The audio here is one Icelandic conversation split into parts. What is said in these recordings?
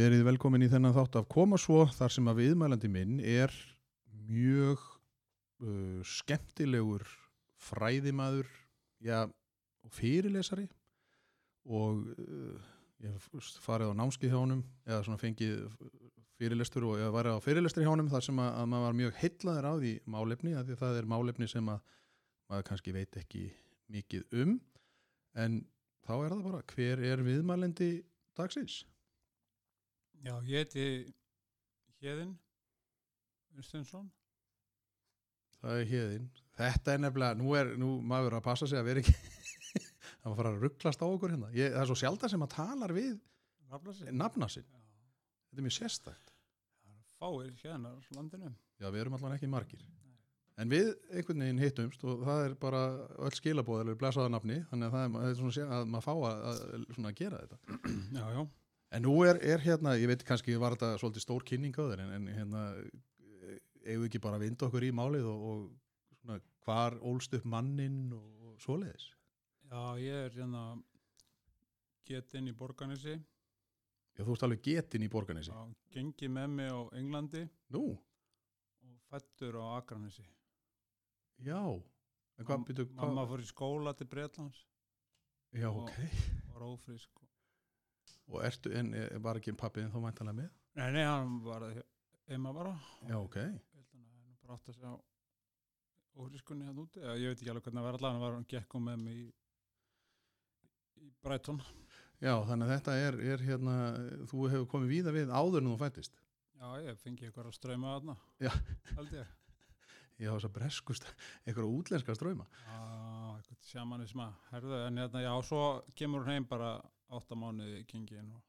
Verið velkomin í þennan þátt af Koma svo þar sem að viðmælandi minn er mjög uh, skemmtilegur fræðimaður já, fyrirlesari og uh, ég farið á námskið hjá honum eða svona fengið fyrirlestur og ég var á fyrirlestur hjá honum þar sem að, að maður var mjög heitlaður á því málefni að því að það er málefni sem að maður kannski veit ekki mikið um en þá er það bara hver er viðmælendi dagsins? Já, ég heiti Hjeðin Unstensson Það er hérðin. Þetta er nefnilega, nú er, nú maður að passa sig að vera ekki, að fara að rugglast á okkur hérna. Ég, það er svo sjálf sem að talar við nafna sinn. Þetta er mjög sérstækt. það fáir hérna á landinu Já, við erum allan ekki margir. En við einhvern veginn hittumst og það er bara öll skilabóð eða blæsaða nafni, þannig að það er, það er svona að maður fá að, að gera þetta. Já, já, En nú er, er hérna, ég veit kannski var þetta svolítið stór kynning á þeir, en, en hérna, eigum við ekki bara að vinda okkur í málið og, og svona, hvar ólst upp mannin og, og svoleiðis? já, ég er hérna getinn í Borganesi Já, þú ert alveg getinn í borganessi. Já, gengi með mig á Englandi Nú, og fættur á Akranesi já. En hvað byrju, Mamma fór í skóla til Bretlands Já, og- ok. var ófrísk og... Og ertu, en eh, var ekki pappiðin þá mæntalega með? Nei, nei, hann var heima bara Já, ok. Að hann hefði bara átt að sjá ófrískunni hann úti Já, ég veit ekki alveg hvernig það var allavega hann var hann gekk um með mig í, í Brighton Já, þannig að þetta er, er hérna, þú hefur komið víða við áður en þú fættist. Já, ég fengi eitthvað að ströyma þarna Já. held ég Ég á þess að breskust, einhverja útlenska ströyma. Já, eitthvað sjamanisma herðu, en hérna, já, svo kemur hún heim bara átta mánuði í kingin og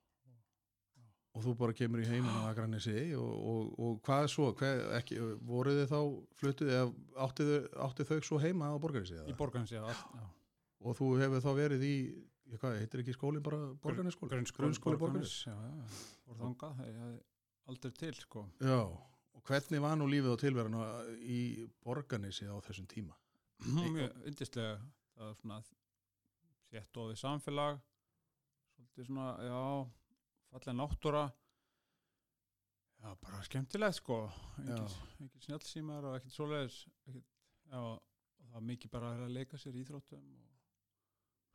Og þú bara kemur í heiminn á Akranesi og, og, og hvað er svo, hvað, ekki, voruð þið þá fluttuð, eða áttið, áttið þau svo heima á borganessi? í borgarins, já, já. Og þú hefur þá verið í, hvað, heitir ekki skólinn bara borganesskóli? Grunnskóli Borgarnes, já, já, voru þangað ég hafði aldrei til, sko Já, og hvernig var nú lífið á tilverðinu í borganessi á þessum tíma? mjög yndislega það var svona þétt ofið samfélag svolítið svona, já fallega náttúra. Já, bara skemmtilegt sko. Já. ekki snjálfsímar og ekkert svoleiðis ekkert, já, og það var mikið bara að leika sér í íþróttum og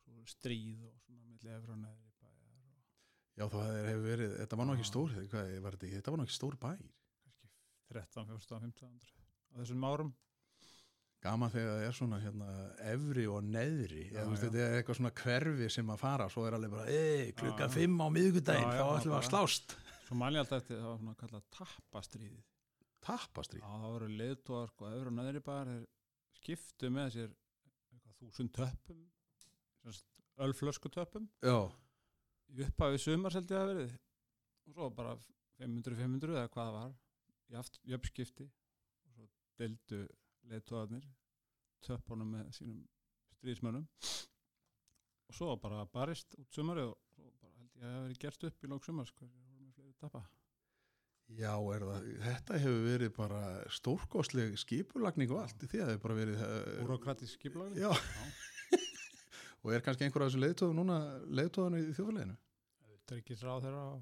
svo stríð og svona milli efra og neðri bæjar og Já, það hefur verið, þetta var Já. stór, hvað var þetta, þetta var ekki stór kannski 13, 14, 15 á þessum árum Gaman þegar það er svona hérna efri og neðri, Já, eða veist, þetta er eitthvað svona hverfi sem að fara, svo er alveg bara, ei, klukka fimm á já, þá ætlum við að slást. svo mæli alltaf eftir það var svona kallað tappastríðið. Tappastrý. Já, það voru leiðtóðar sko, öðru og neðri bara skiptu með sér þúsund Já, í upphafið sumar held ég að verið og svo bara 500-500 eða hvað það var jöfnskipti og svo deildu leiðtóðarnir töppunum með sínum stríðismönnum og svo bara barist út sumarið og svo bara held ég að það verið gert upp í lók sumar sko, það voru með fleiri tappa já, er það, þetta hefur verið bara stórkostleg skipulagning og allt, því að það hefur bara verið, uh, Búrokratisk skipulagning já, og er kannski einhver af þessu leiðtóðum núna, leiðtóðan í þjóðfélaginu? Tryggis ráð þeirra og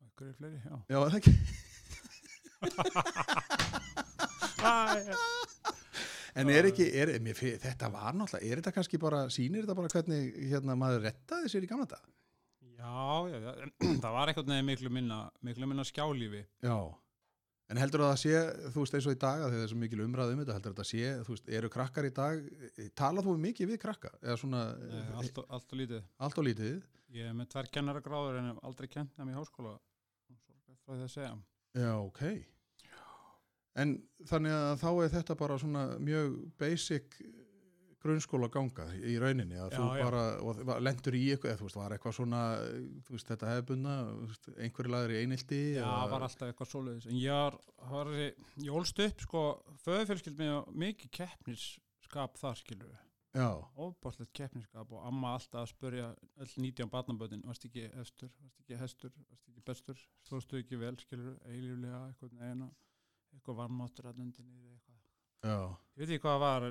og einhverjir fleiri, já. Já, er það ekki. En er ekki, er, mér, þetta var náttúrulega, er þetta kannski bara, sýnir þetta bara hvernig hérna, maður rettaði sér í gamla dag? Já, já, já, það var eitthvað neði miklu minna, miklu minna skjálífi. Já. En heldur að það sé, þú veist eins og í dag að það er svo mikil umræð um þetta, heldur að það sé, þú veist, eru krakkar í dag, talað þú mikið við krakka? Svona, Nei, allt, og- allt og lítið. allt og lítið? Ég er með tvær kennara gráður en aldrei kent þeim í háskóla. Sorglega frá því að segja. Já, ok. En þannig að þá er þetta bara svona mjög basic grunnskóla ganga í rauninni að Já, þú já. bara, var- lendur í eitthvað, þú veist, var eitthvað svona þú veist, þetta hefðbunna, einhverju laður í einildi Já, það var alltaf eitthvað svoleiðis. En ég var, ég ólst upp sko, föðufjölskyld með mikið keppnisskap þar skilur við já, óbáslegt keppnisskap og amma alltaf að spurja öll 19 barnabötin, varst ekki hestur? Varst ekki hestur, varst ekki bestur? Stóðstu ekki vel, skilur, eilíflega eitthvað neina, eitthvað varmáttur að undinni eitthvað. Já, ég veit ekki hvað það var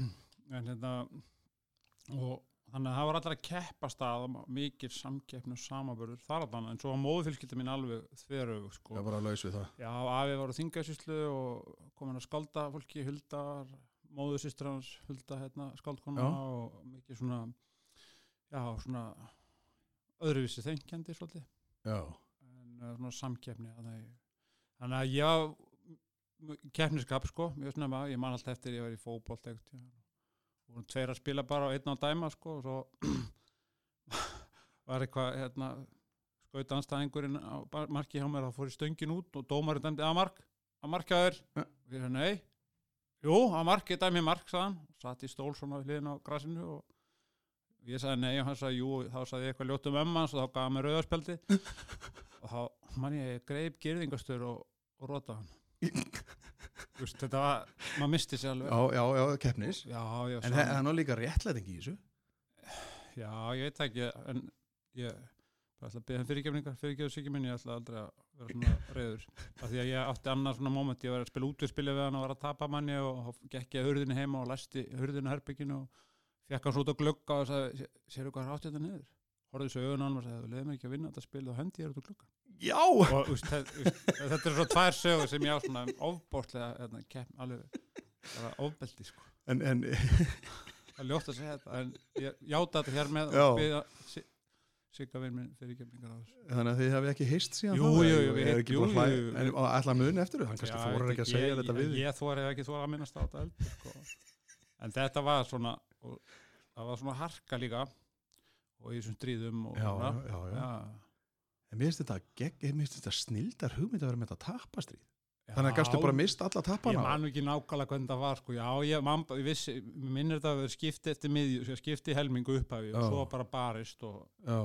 en hérna og þannig að það var allir að keppast að mikið samkeppni og samabörður þar allan, en svo var móðufylskildi mín alveg þverög sko. ég var að laus við það. Já, afi var á þingasýslu og komin að skálda fólki Huldar, móðusýstur hans Hulda, hérna, skáldkona Já. og mikið svona já, svona öðruvísi þengjandi svolítið. Já, en uh, svona samkeppni þannig, þannig að ég keppniskap sko, mjög snemma ég man alltaf eftir ég var í fótbolt og voru tveir að spila bara og einn á dæma sko og svo var eitthvað hérna, skauta anstæðingurinn á marki hjá mér þá fór í stöngin út og dómarinn dæmdi að mark að marka þér. Ja. og ég sagði nei. Jú, að mark, ég dæmi mark sagðan og satt í stól svona hliðin á grasinu og ég sagði nei og hann sagði jú þá sagði ég eitthvað ljótt um ömmu hans og þá gaf mér rauðarspjaldi og þá man ég greip girðingastur og, og rota hann Þú veist, þetta var, maður misti sér alveg. Já, já, já, keppnis. Já, já, en það er nú líka réttlæting í þessu. Já, ég veit ekki en ég bara ætla að beða hann fyrirgefningar minn, ég ætla aldrei að vera svona reyður, af því að ég átti annað svona moment, ég var að spila útverðspilja við hann og var að tapa manni og þá gekk ég að hurðinni heima og læsti hurðinni herbygginu og fekk hann svo út að glugga og sagði, sérðu hvað er átt þetta niður? Horfði svo augun á hann og sagði, að ég að já, og úst, þetta er svo tvær sögur sem ég á svona ofbórslega hérna, kepp, alveg bara ofbeldi sko. en, en það er ljótt að segja þetta en ég játa þetta hér með Já. og byggja sigga vinn minn fyrir kemningar á þessu þannig að þið hafi ekki heist síðan Jú, þá, jú, jú, við- er ekki jú, bara hlæ jú, jú. en að mun eftir þau, hann kannski þórar ekki að segja ég, þetta ég, við þig. ég þóra hef ekki þóra að minnast á þetta eldur sko. en þetta var svona og, það var svona harka líka og í þessum stríðum og svona. já, já, já. Já. En mér finnst þetta, þetta snildar hugmynd að vera með þetta tapastrýð þannig að gastu Já. bara mist alla Ég tapana man nú ekki nákvæmlega hvernig það var sko. Já, ég, man, ég vissi, mér minnir þetta að vera skipti eftir miðju, skipti helmingu upphafi og svo bara barist og já,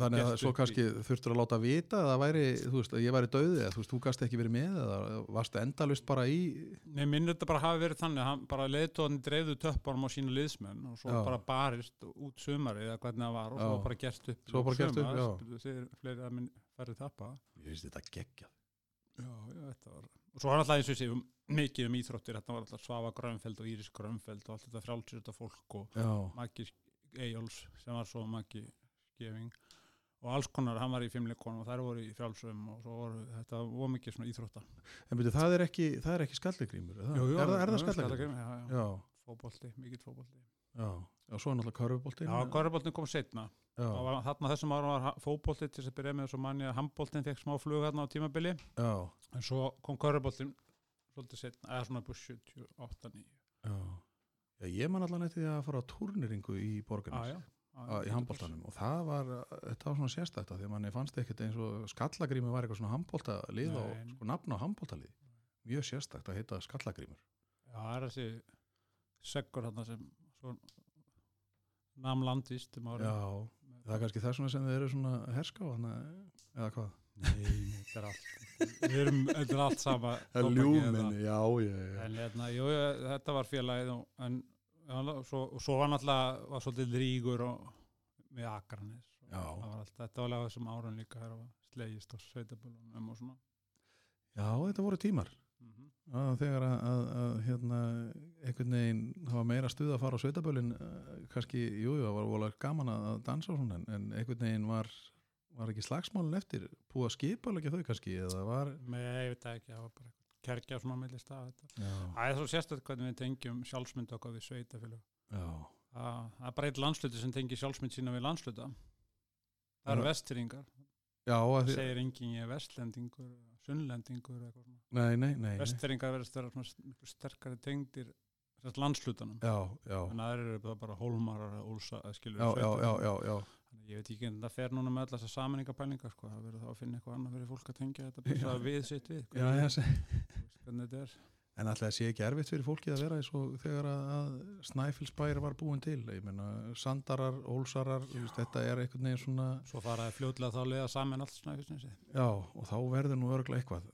þannig að svo upp í- kannski þurftur að láta vita að það væri, veist, að ég væri döði eða þú þú gast ekki verið með eða varstu endalust bara í Nei, minnir þetta bara hafi verið þannig hann bara leiðtóðan dreifðu töppunum á sína liðsmenn og svo Já. bara barist út sumari eða hvernig það var og Já. svo bara gert upp Svo bara gert upp, já. Þeir fleiri að minn færði tappa ég finnst þetta geggjað Já, já, þetta var og svo var alltaf eins og ég sé um, mikið um íþróttir þetta var alltaf Svafa Grönfeld og Íris Grönfeld og allt þetta frálsir þetta fólk og Maggi Eyjóls sem var svo Maggi Skeving og alls konar, hann var í fimmleikonum og þær voru í frjálsum og svo voru þetta var mikið svona íþrótta en byrju, það er ekki það er ekki skallegrímur, er, það- er, það- er það skallegrímur? Já, já, já, fótbolti, mikill fótbolti. Já, já, svo er náttúrulega körfuboltinn Já, korfuboltin kom setna og þarna þessum árum var fótbolti til þess að byrja með svo manni að handboltin fekk smá flug hérna á tímabili. Já, en svo kom korfuboltin svolítið setna, eða svona búið 78 9 já. Ég man allan eftir því að fara á turneringu í borgarnes já, í handbóltanum og það var, þetta var svona sérstætt því manni fannst ekkert eins og skallagrími var eitthvað svona handbóltalið og sko nafn á handbóltalið mjög sérstætt að heita skallagrímur Já, það er þessi seggur þarna sem svo nam landvist um Já, það er kannski þess vegna sem þið eru svona herská hana, eða hvað? Nei, þetta er allt Við erum, er allt sama Það er tóbakið ljúmin, hérna. já, já, já. En hérna, jú, þetta var félagið en svo, og svo var náttúrulega var svolítið rígur og með og það var alltaf, þetta var alveg þessum árum líka slegist á sveitabölunum og svona. Já, þetta voru tímar. Mm að þegar að, að, að hérna, einhvern veginn hafa meira stuð að fara á sveitabölin kannski, jú, jú, það var volið gaman að dansa og svona en- einhvern veginn var, var ekki slagsmálin eftir? Búið að skipa alveg þau kannski eða var Með, ég veit ekki, það var bara eitthvað kerkja svona á milli stað þetta. Það er svo sérstætt hvernig við tengjum sjálfsmynd okkar við sveitafélag það, er bara eitt landsluti sem tengir sjálfsmynd sína við landsluta það eru að það segir engin ég vestlendingur sunnlendingur nei, nei, nei, svona miklu sterkari tengdir landslutanum já, en það eru bara, hólmarar eða úlsa eða skilur Þannig að ég veit ekki en það fer núna með allar þessar samaningapælingar sko. það verður þá að finna eitthvað annað fyrir fólk að tengja þetta bara við sitt við Já, já, hvernig þetta er En alltaf sé ekki erfitt fyrir fólkið að vera eins og þegar að, að Snæfellsbær var búin til. Ég meina, Sandarar, Ólsarar, veist, þetta er einhvern veginn svona, Svo faraði fljótlega þá leiða saman allt snæfisnesi. já, og þá verður nú örgulega eitthvað.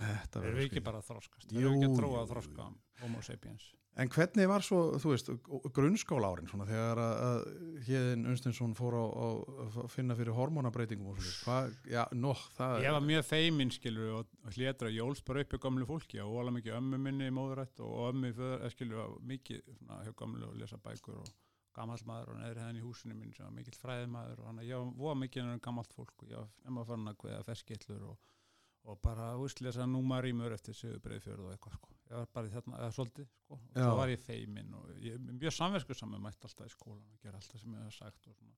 Þetta Það verður ekki bara að þroskast. Það eru ekki að tróa að jú, þroska homo sapiens. En hvernig var svo, þú veist, grunnskóla árin svona þegar að, Hjeðin Unstinsson fór að finna fyrir hormonabreitingum og svona, hvað, já, nóg, það Ég var mjög feiminn skilur og, og hlétra hjá gamlu fólki og óla mikið ömmu minni í móðurætt og ömmu í föður, skilur mikið svona, hjá gamlu og lesa bækur og gamall maður og neðri hæðin í húsinu minn sem var mikill fræðimaður og hann ég var mikið en gammalt fólk og var nema fann að hveða ferskillur og, og bara úslesa númarímur eftir sögu breiðfjörð og eitthvað sko. Var bara þarna, eða svolítið sko, og svo var ég feiminn og ég er mjög samversku saman mætt alltaf í skólan og gera alltaf sem ég hef sagt og svona.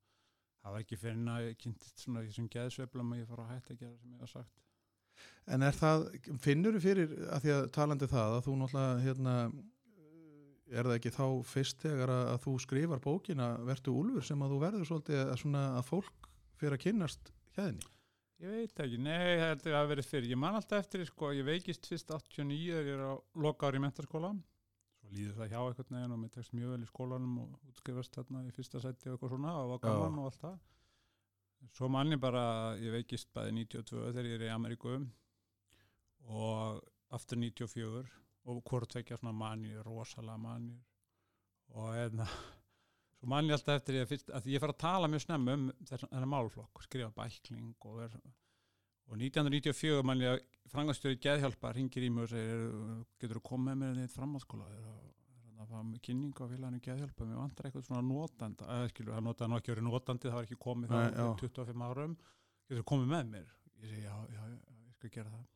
Það var ekki fyrir að ég kynntist svona í þessum geðsveiflum að ég fór að hætta að gera sem ég hef sagt. En er það, finnur þú fyrir, að því að talandi það, að þú náttúrulega, hérna, er það ekki þá fyrst þegar að, að þú skrifar bókina Vertu Úlfur sem að þú verður svolítið að, svona, að fólk fyrir að kynnast hérni? Ég veit ekki, nei, það hafa verið fyrir. Ég man alltaf eftir, sko, ég veikist fyrst 89 þegar ég er á loka ári í mentaskóla. Svo líður það hjá eitthvað neginn og mér tekst mjög vel í skólanum og útskrifast þarna í fyrsta seti og eitthvað svona og var gaman og allt það. Svo man ég bara, ég veikist bæði 92 þegar ég er í Ameríku og aftur 94 og hvort tvekja svona manjur, rosalega manjur og hérna svo man ég alltaf eftir ég fyrst, að ég fara að tala mjög snemma um þennan málflokk skrifa bækling og er og 1994 man ég að frangastjóri geðhjálpa ringir í mig og segir getur þú komið með er að það var kynning á félaginu geðhjálpa mér vantar eitthvað svona notanda eða skilur, það notaði nú ekki verið notandi það var ekki komið það já. 25 árum. Getur þú komið með mér? Ég segi já, já, já, ég skal gera það.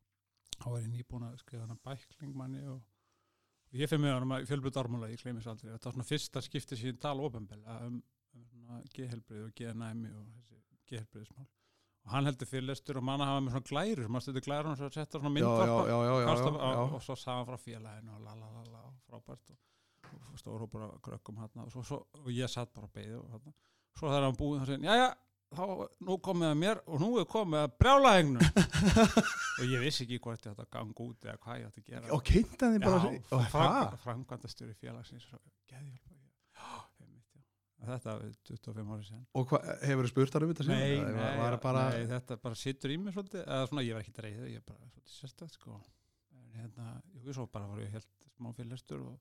Þá var ég nýbúin að skrifa hana bækling manni og og ég fyrir hann að fjölbjörn ármúla, ég gleymis aldrei. Þetta var svona fyrsta skipti sem ég tala ofinbel um, um geðhelbrið og geðnæmi og þessi geðhelbriðismál og hann heldur fyrirlestur og manna hafa með svona glærur maður stöður glærur og svo setja svona myndvarpa og, og svo sagði hann frá félaginu og lalalala og frábært og, og stóru bara krökkum hann og, svo, svo, og ég satt bara að beigja og svo þegar hann búið hann, jæja, þá nú komið að mér og nú er komið að brjálaðingnum og ég vissi ekki hvort ég ætti að ganga út eða hvað ég ætti að gera. Og kynntaði bara, og það, framkvæmdastjóri félagsins og þetta er 25 ári sen og hvað, hefur þú spurt hann um þetta síðan? nei, nei, var það bara, nei, þetta bara sittur í mig svolítið. Eða svona, ég var ekki dreigð ég er bara svolítið sérstætt sko. hérna, jú, svo bara var ég helt smá fyrirlestur og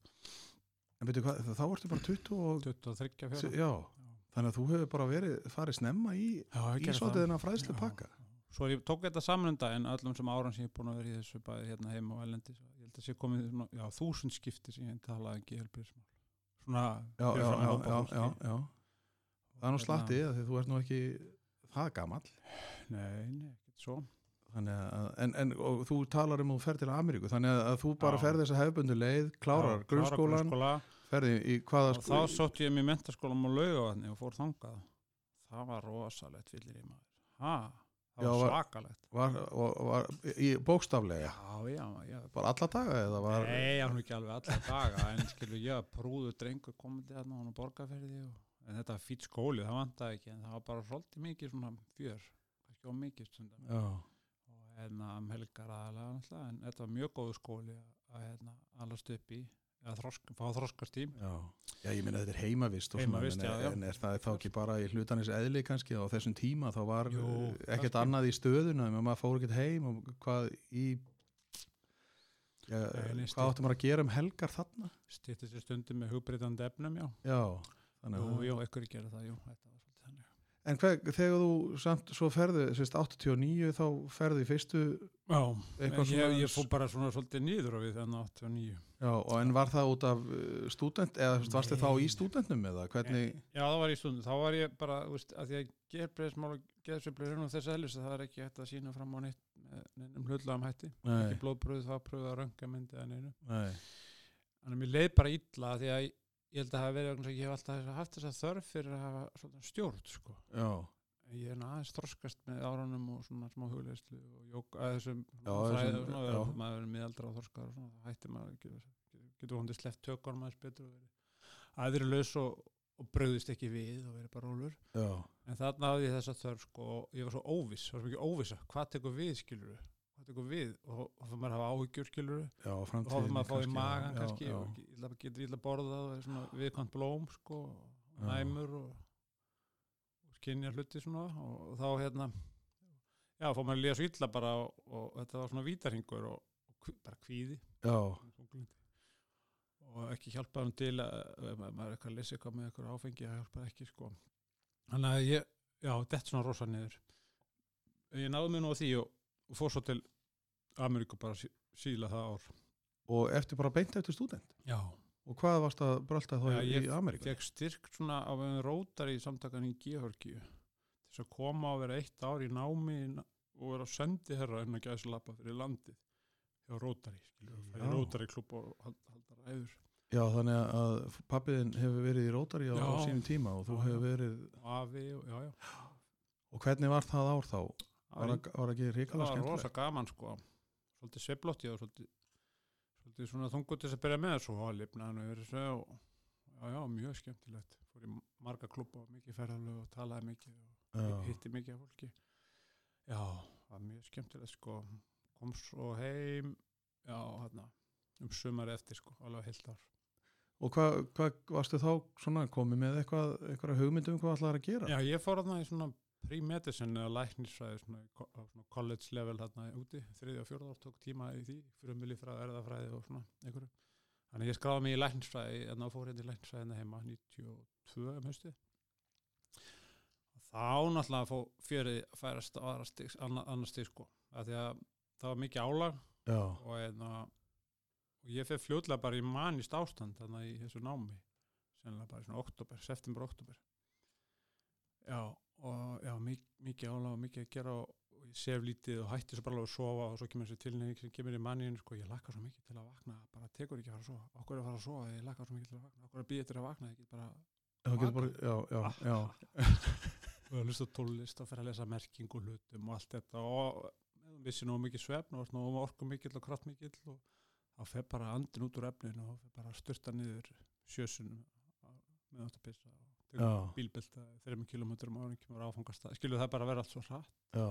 en veitu hvað, þá ertu bara 20 og, 23 fjóra. Já, þannig að þú hefur bara verið, farið snemma í, já, ég í gerði svolítið það. þennan fræðslu pakka. svo ég tók þetta saman um daginn öllum sem áran sem ég er búin að vera í þessu bæði hérna heima og elendi ég held að sé komið svona, já, þúsund skipti sem ég talaði um geðhelbriðismál svona Já, já, já, já, já. Það er nú Hérna- slatti, því þú ert nú ekki það gamall. nei, nei, ekkert svo Þannig að, en, en þú talar um að þú ferð til Ameríku, þannig að, að þú bara Já. ferð þessa hefbundu leið, klárar grunnskólan, grunnskóla. Ferði í hvaða og þá sótt ég mér mentaskólam á laugavatni og fór þangað. Það var rosalegt fyllir í maður. Ha, það Já, var svakalegt. var, var, var í bókstaflega, já, já, já. Bara alla daga eða var, Nei, var nú ekki alveg alla daga en skilur ég að prúðu drengur komandi á hann á borgarferði og, en þetta var fýtt skóli, það vantaði ekki en það var bara svolítið mikið svona fjör kannski á mikið stundum. Já, og hérna um helgar aðalega en þetta var mjög góðu skóli að, að hérna alast upp í að þroska, fá þroskastím já, já, ég minna þetta er heimavist Heimavist, svona, já, en, er það þá ekki bara í hlutanis eðli kannski? Á þessum tíma, þá var Jú, ekkert kannski. annað í stöðuna, en maður fór ekkert heim og hvað í nei, hvað áttum maður að gera um helgar þarna? stýtti sér stundum með hugbreytandi efnum, já. Já, þannig Jú, að ekkur gera það, jú, þetta var svolítið þannig. En hver, þegar þú samt svo ferðu, sérst 89 þá ferðu í fyrstu, Já, ég, ég fór bara svona svolítið nýður á við þennan 89 já, og en var það út af uh, stúdent, eða veist, varstu þá í stúdentnum eða hvernig, Já, það var í stundum, þá var ég bara, þú veist, að því að geðbreyðismál og geðsveiflur og þess aðlis að það er ekki hægt að sína fram á neitt neinum hlutlaðum hætti, nei, ekki blóðbröð, það pröðu að rönga myndi eða neinu. nei, Þannig að mér leið bara illa því að ég held að það hafi verið, ég hef alltaf haft þessa þörf fyrir að hafa stjórn, sko. já, Ég er aðeins þroskast með árunum og svona smá hugleðslu og jók, að þessum þessum- og svona, já. maður er miðaldra og þroskar og svona, hættir maður ekki, getur hóndið sleppt tökunum aðeins betur og verið aðrilaus og, og bröðist ekki við og verið bara rólur. já, En þarna hafði ég þessa þörf sko ég var svo óviss, það var svo mikið óvissa, hvað tekur við skilur hvað tekur við? Og þá fyrir maður að hafa áhyggjur skilur já, og þá fyrir maður að fá í magan kannski já, og getur illa borðað og er svona viðkvæmt blóm sko, næmur og, og skinja hluti svona og, þá hérna já, fór maður að líða svo illa bara og, og þetta var svona vítarhingur og, og bara kvíði. Og ekki hjálpa hann til að maður er eitthvað að lesa eitthvað með eitthvað áfengi það hjálpa ekki sko. Þannig að ég, já, þetta svona rosa niður. Ég náði mig nú á því og, og fór svo til Ameríku bara sí, síla það ár. Og eftir bara beint eftir stúdent? Já, og hvað varst að brölda þá Já, í, ég í Ameríku? fekk styrk svona á veginn rótar í samtakan í Georgíu. Til þess að koma og vera eitt ár í námi og vera sendi herra en að gæsa lappa fyrir landið hjá rótari, Já. fyrir rótari klub og hal- halda ræður. Já, þannig að pappiðin hefur verið í Rótari á, á sínum tíma og þú Já, hefur verið afi já, já. Og hvernig var það ár þá? Var, Það það- var ekki það ríkala var rosa gaman sko. Svolítið sveiflótti og svolítið, svolítið svona þungu til þess að byrja með svo að lifna hann yfir þessu og já, já, mjög skemmtilegt. Fór í marga klubba og mikið ferðalög og talaði mikið og hitti mikið af fólki. Já, það var mjög skemmtilegt sko. Kom svo heim já, hérna um sumar eftir sko, alveg heilt ár. Og hvað hva, varstu þá svona komið með eitthvað, eitthvað hugmyndum hvað ætlaði að gera? já, ég fór þarna í svona pre-medicine eða læknisfræði svona, í svona college level þarna úti, þriði og fjórða ár tók tíma í því, frumvili frá erðafræði og svona einhverju. Þannig að ég skráði mig í læknisfræði en þá fór ég til læknisfræði hérna heima 92 um haustið. Og þá náttúrulega fó fjörið að færast á annar, stig sko af því að það var mikið álag og, einna, og ég fyrir fljótlega bara í manist ástand þannig í þessu námi sennilega bara í svona oktober, september, oktober já og já, mik mikið álag og mikið að gera og, ég sef lítið og hætti svo bara alveg að sofa og svo kemur þessi tilnefning sem kemur í manniðin sko, ég lakka svo mikið til að vakna bara tekur ekki að fara að sofa, okkur er að fara að sofa ég lakka svo mikið til að vakna, okkur er að býja til að vakna? Ég get bara það já, já, já, og að hlusta á tólist og fyrir að lesa merking og hlutum og allt þetta og vissi nú mikið svefn og orku mikill og kraft mikill og þá fer bara andin út úr efninu og fer bara að styrta niður sjösunum með pissa og Já. tekur bílbelta þreim kilometrum á árum kemur áfangast skilur það bara að vera allt svo hratt. Já,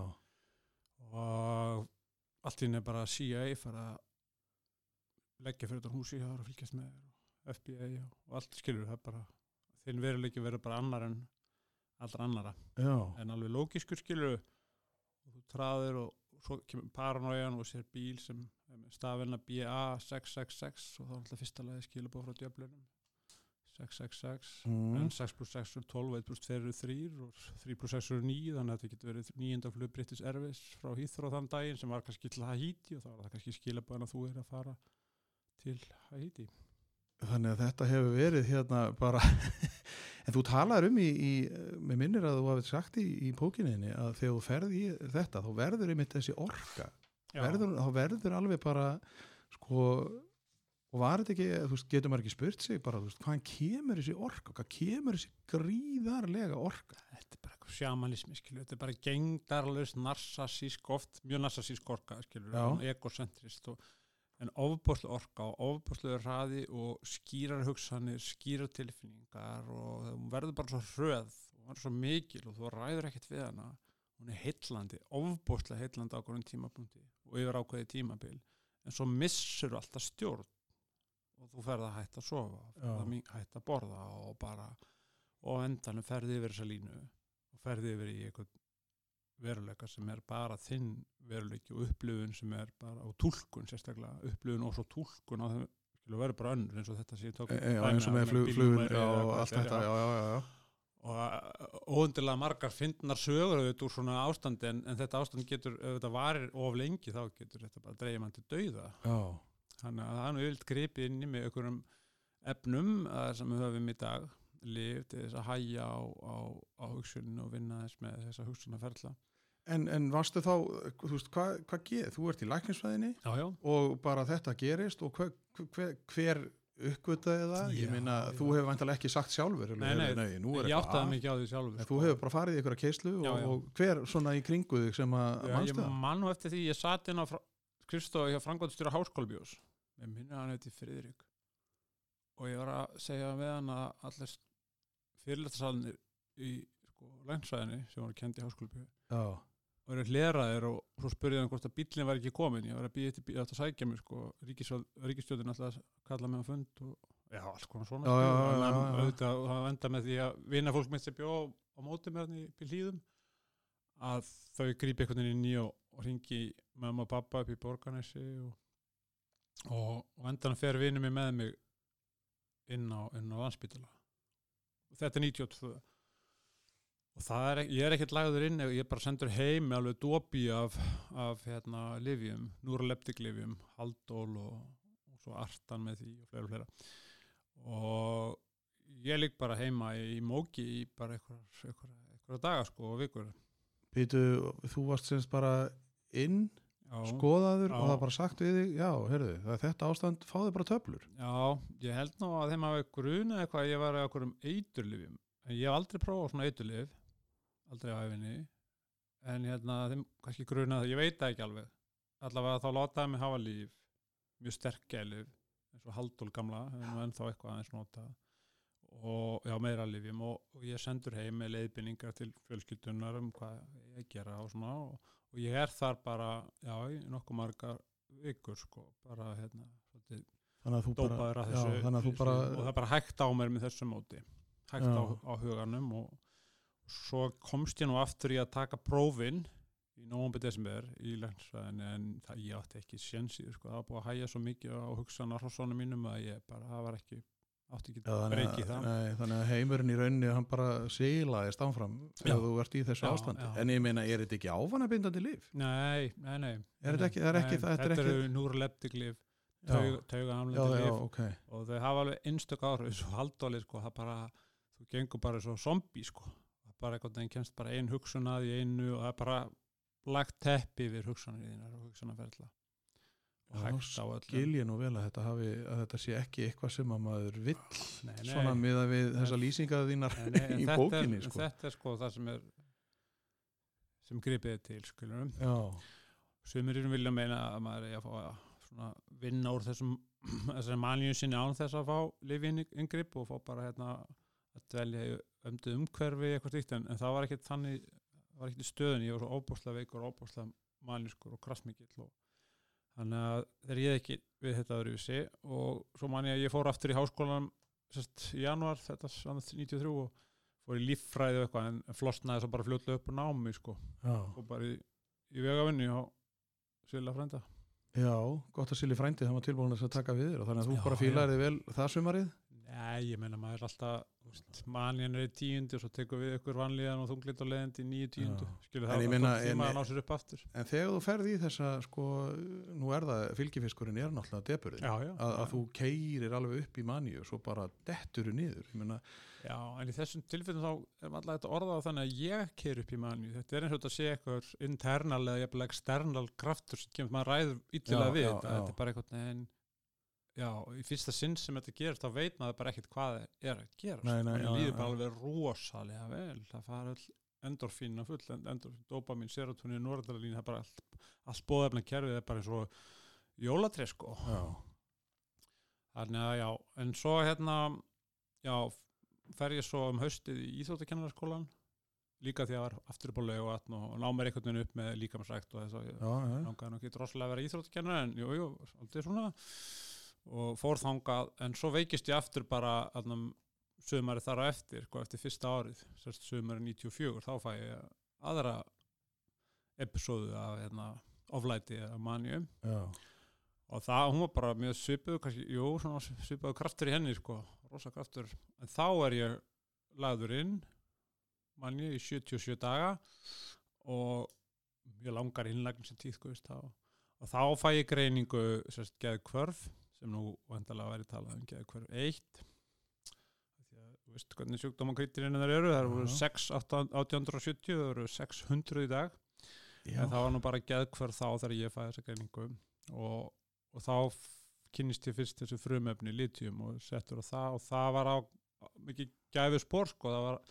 og allt í henni bara CIA fara að leggja fyrir þetta húsi og fylgjast með FBI og, allt skilur það bara þinn veruleiki verður bara annar en allra annara já, en alveg lókiskur skilur og þú traður og, svo kemur paranoian og sér bíl sem er með stafina BA666 og þá er alltaf fyrsta lagi skilubóð frá djöflunum 666 mm. en 6 plus 6 er 12 1 plus 2 eru 3 og 3 plus 6 eru 9 þannig að þetta getur verið nýjönda flug British Airways frá Heathrow þann daginn sem var kannski til Haiti og þá var það kannski skilabóðan að þú er að fara til Haiti. Þannig að þetta hefur verið hérna bara en þú talaður um í, í með minnir að þú hafið sagt í, í pókinniðinni að þegar þú ferð í þetta þá verður einmitt þessi orka. Verður, þá verður alveg bara sko og var þetta ekki, þú veist, getur maður ekki spurt sig bara, þú veist, hvaðan kemur þessi orka? Hvað kemur þessi gríðarlega orka? Þetta er bara eitthvað sjamanismi skilur, þetta er bara gengdarlaust narsasísk oft, mjög narsasísk orka skilur, Já. egocentrist og, en ofbúrslu orka og ofbúrslu hraði og skýrar hugsanir skýrar tilfinningar og hún verður bara svo hröð og er svo mikil og þú ræður ekkert við hana. Hún er heillandi, ofbúrslu heillandi á hverjum tímapunkti og yfir ákveði tímabil. En svo missur alltaf stjórn og þú ferð að hætta að sofa Já. að hætta að borða og bara og á endanum ferði yfir þessa línu og ferði yfir í eitthvað veruleika sem er bara þinn veruleiki og upplifun sem er bara og túlkun sérstaklega, upplifun og svo túlkun á þeim, skilur verður bara önnur eins og þetta sem ég tók e, dæmi eins og með flugun og allt þetta já, já, já, já. og óundilega margar fyndnar sögur auðvitað úr svona ástandi en, en þetta ástand getur, þetta varir of lengi þá getur þetta bara dreigja mann til dauða já. Þannig að það er nú yfirlt gripið inn í með einhverjum efnum uh, sem við höfum í dag lif til þess að hæja á, á, á hugsuninu og vinna þess með þessa hugsunaferla En, en varstu þá, þú veist, hvað hva geð, þú ert í já, og bara þetta gerist og hver, hver, hver uppgötaði það? Já, ég já. þú hefur vantilega ekki sagt sjálfur Nei, nei, nú er ég áttaði að. mikið á því sjálfur En sko. þú hefur bara farið í einhverja keislu Já, og, já. og hver svona í kringu þig sem að mannstu ég það? man nú eftir því ég satt inn á skrifstofu hjá Frankværtstjóra Háskólabjós með minni að hann heiti Friðrik. Og ég var að segja við hann að allir fyrirlættasalnir í sko, lænsvæðinni sem voru kendi Háskólabjós Já, og eru hleraðir og svo spurði hann hvort að bílinn var ekki komin ég var að býja til bíl að sækja mig sko ríkistjóðin alltaf að kalla mig á fund og já, alls konar svona auðvitað, og það enda með því að vinna fólk mitt sem bjó á, móti með hann í bíl hlýðum að þau grípi einhvern veginn inn í og, og ringi mamma og pappa upp í borgarnesi og, og, og endan fer vinnu mig með mig inn á, á landsbytala og þetta er 92 og það er, ég er ekkert lagður inn ég er bara sendur heim með alveg dopi af, af hérna livjum, núraleptiklifjum haldól og, og svo artan með því og fleira fleira. Og ég ligg bara heima í móki í bara einhverjar daga sko og vikur. Pítu, þú varst semst bara inn, já, skoðaður Já. og það bara sagt við þig, já, heyrðu, þetta ástand, fáðu bara töflur. já, ég held nú að þeim hafi gruna eitthvað að ég var eitthvað um eiturlifjum en ég hef aldrei prófað svona eiturlif aldrei á æfinni en hérna þeim kannski gruna það, ég veit það ekki alveg. Allavega þá látaði mig hafa líf mjög sterk gælif eins og haldól gamla, en ennþá eitthvað aðeins nota og já, meira lifjum og, og ég sendur heim með leiðbynningar til fjölskyldunar um hvað ég gera og svona og, og ég er þar bara, já, nokkuð margar vikur sko, bara hérna Þannig að þú bara, já, þessu að þú bara, og það bara hægt á mér með þessu móti. Hægt á, á huganum og svo komst ég nú aftur í að taka prófin í nóvember desember í læknisfræðinni en það, ég átti ekki sénsíður sko, það var búið að hæja svo mikið á hugsanar á svona mínum að ég bara, það var ekki átti ekki þannig, breyki að, það nei, þannig að heimurinn í rauninni, hann bara silaðist áfram þegar þú ert í þessu Já, ástandi. já. En ég meina, er þetta ekki áfanabindandi líf? Nei, nei, nei Er þetta ekki- það er ekki- Nei, er Þetta eru núrleptiklif Já, tauga, hamlandi já, lif ok. og þau hafa alveg einstök áhrif eins og haldóli sko, það bara, þú gengur bara svo zombi sko, það bara einhvern veginn kemst bara ein hugsun að í einu og það er bara lagt teppi yfir hugsanir þínar og Já, hægt á öllum. Skil ég nú vel að þetta, hafi, að þetta sé ekki eitthvað sem að maður vill nei, nei, svona miða við Nei. þessa lýsingar þínar nei, í þetta bókinni, er, sko. þetta er sko það sem er sem gripið er til skilurum Já, Sumirinn vilja meina að maður er að fá að svona vinna úr þessum þessari manju sinni án þess að fá lifin yngripp og fá bara hérna að dvelja í ömdu umhverfi eitthvað slíkt. En, en það var ekkert þannig var ekkert í stöðun, ég var svo óbúslega veikur og óbúslega manjuskur og krassmikill og þannig að þegar ég ekki við þetta öðruvísi og svo man ég að ég fór aftur í háskólan sest, í januar þetta annars 93 og fór í líffræði og eitthvað en flosnaði svo bara fljótlega upp og námi sko. Já, og bara í, í vegavinni og Silla frænda. Já, gott að Silji frændi það var tilbúin að taka við þér og þannig að þú Já, bara fílaði þig vel það sumarið Nei, ég meina maður er alltaf manjan er í tíundi og svo tekur við ykkur vanlíðan og þunglit og leðandi í nýju tíundu Já. skilur En það að það ná sér upp aftur En þegar þú ferði í þessa, sko, nú er það, fylgifiskurinn er náttúrulega deburðin, Já, já, að, að já. þú keirir alveg upp í manju og svo bara detturu niður. Ég meina, já, en í þessum tilfellum þá er alltaf þetta orðað þannig að ég keir upp í manju þetta er eins og þetta sé eitthvað internal eða external kraftur sem maður ræður ítlilega Já, við já, já. þetta er bara eitthvað Já, í fyrsta sinn sem þetta gerist þá veit maður bara ekkert hvað er að gera Nei, nei, já, líður bara alveg rosalega vel. Það fara öll endorfín full en- endorfín, dopamin, serotonin, noradrenalín það er bara allt, allt bóðefna kerfið er bara eins og jólatré sko. Já, þannig að já, en svo hérna já, fer ég svo um haustið í Íþróttakennarskólan líka því að var aftur upp á laug og, atn og ná mér einhvern veginn upp með líkamsrækt og þess að ég langaði nú ekki droslega að vera íþróttakennar en jú, jú, aldrei svona og fór þangað en svo veikist ég aftur bara annum sömari þar á eftir, sko, eftir fyrsta árið sérst sömari 94, þá fæ ég aðra episóðu af hérna, oflæti eða manju og það, hún var bara mjög svipuð kannski, jú, svona svipuð kraftur í henni sko, rosa kraftur. En þá er ég lagður inn manni í 77 daga og ég langar innlægn sem tíðkust þá. Og þá fæ ég greiningu sérst geðkvörf sem nú vandalega væri talað um geðkvörf 1 því að þú veist hvernig sjúkdómakritirinn þar eru, það eru Já. 6 1870, það eru 600 í dag. Já, en það var nú bara geðkvörð þá þegar ég fæði þessa greiningu. Og, og þá kynnist ég fyrst þessu frumefni litium og settur á það og það var á mikið gæfi spór sko, það var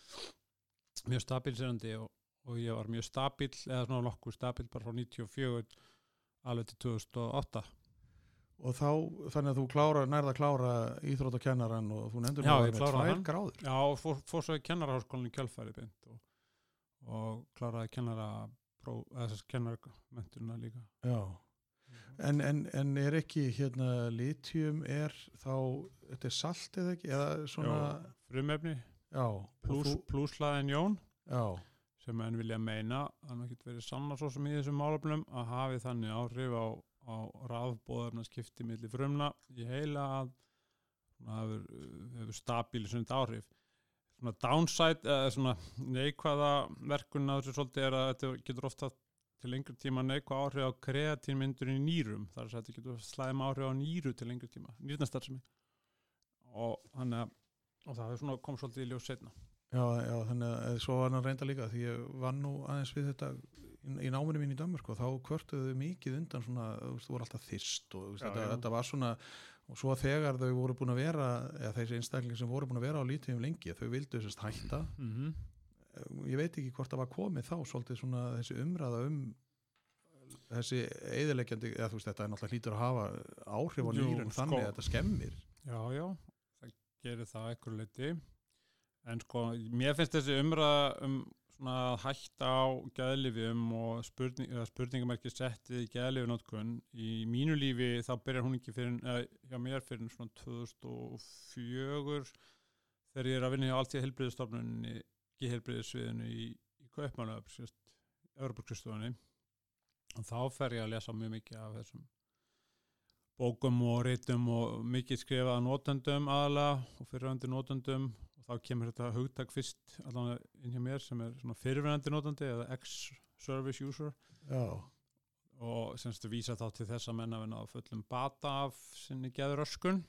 mjög stabilserandi og, og ég var mjög stabil eða svona nokkuð stabil bara frá 94 alveg til 2008 og þá, þannig að þú klára, nærða að klára íþróttakennaran og þú nefndur með tvær gráður. Já, og fór, fór svo í kennaraháskólinni kjálfæri beint og, og kláraði kennara pró, eða þess kennarmentuna líka. Já. En, en, en er ekki hérna litjum er þá, þetta er salt eða ekki, eða svona, Já, frumefni, pluslaðin jón. Já, sem enn vilja meina að hann getur verið sanna svo sem í þessum málefnum að hafi þannig áhrif á, á rafbóðarna skipti milli frumna í heila að svona hefur, hefur stabílisund áhrif. Svona downside eða svona neikvæða verkun á þessu svolítið er að þetta getur ofta til lengri tíma neikvæð áhrif á kreatínmyndur í nýrum. Þar er að þetta getur slæm áhrif á nýru til lengri tíma nýrnastarfsemi. Og þannig að og það hefur svona kom svolítið í ljós setna já, já, þannig að svo var hann reynda líka því ég vann nú aðeins við þetta í, náminu mín í Danmörk og þá kvörtuðu þau mikið undan svona, þú voru alltaf þyrst og Já, þetta, já. þetta var svona og svo þegar þau voru búin að vera eða þessi einstaklingi sem voru búin að vera á lítið lengi, þau vildu sérst hætta mm -hmm. ég veit ekki hvort það var komið þá svolítið svona þessi umræða um þessi eðileggjandi eða þú veist þetta er náttúrulega hlýtur að hafa áhrif á nýrun sko. þannig að þetta skemmir Já, já, það gerir það ekkur leiti en sko, mér finnst þessi umræða um að hætta á gæðlifjum og spurning, eða spurningamerki settið í gæðlifjunótkun í mínu lífi þá byrjar hún ekki fyrir, eða hjá mér fyrir svona 2004 þegar ég er að vinna hjá alltíð helbriðistofnunni gehelbriðisviðinu í, í Kaupmannöf sérst, Európa-Kristofunni og þá fer ég að lesa mjög mikið af þessum bókum og reytum og mikið skrifað að notendum aðalega og fyrirvændi notendum. og þá kemur þetta hugtak fyrst allavega inn hjá mér sem er svona fyrirvændi notandi eða ex-service user. Já, og semst vísa þá til þess að menna vinna á fullum bata af sinni geðuröskun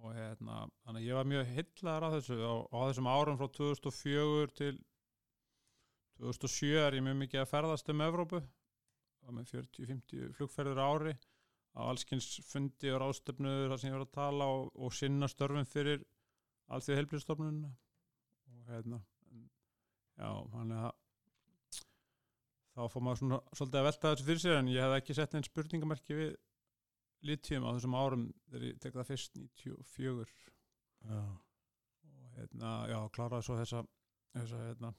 og hérna, þannig að ég var mjög hillar af þessu. Og á þessum árum frá 2004 til 2007 er ég mjög mikið að ferðast um Evrópu. Og með 40-50 flugferður á ári. Á allskins fundi og ráðstöfnuður þar sem ég var að tala og, og sinna störfum fyrir allþjóð heilblíðstofnunina og hérna já, hann er að þá fór maður svona svolítið að velta þessu fyrir sér en ég hef ekki sett einn spurningamarki við litjum á þessum árum þegar ég tek það fyrst 94 já, og hérna, já, kláraði svo þessa, þessa hérna,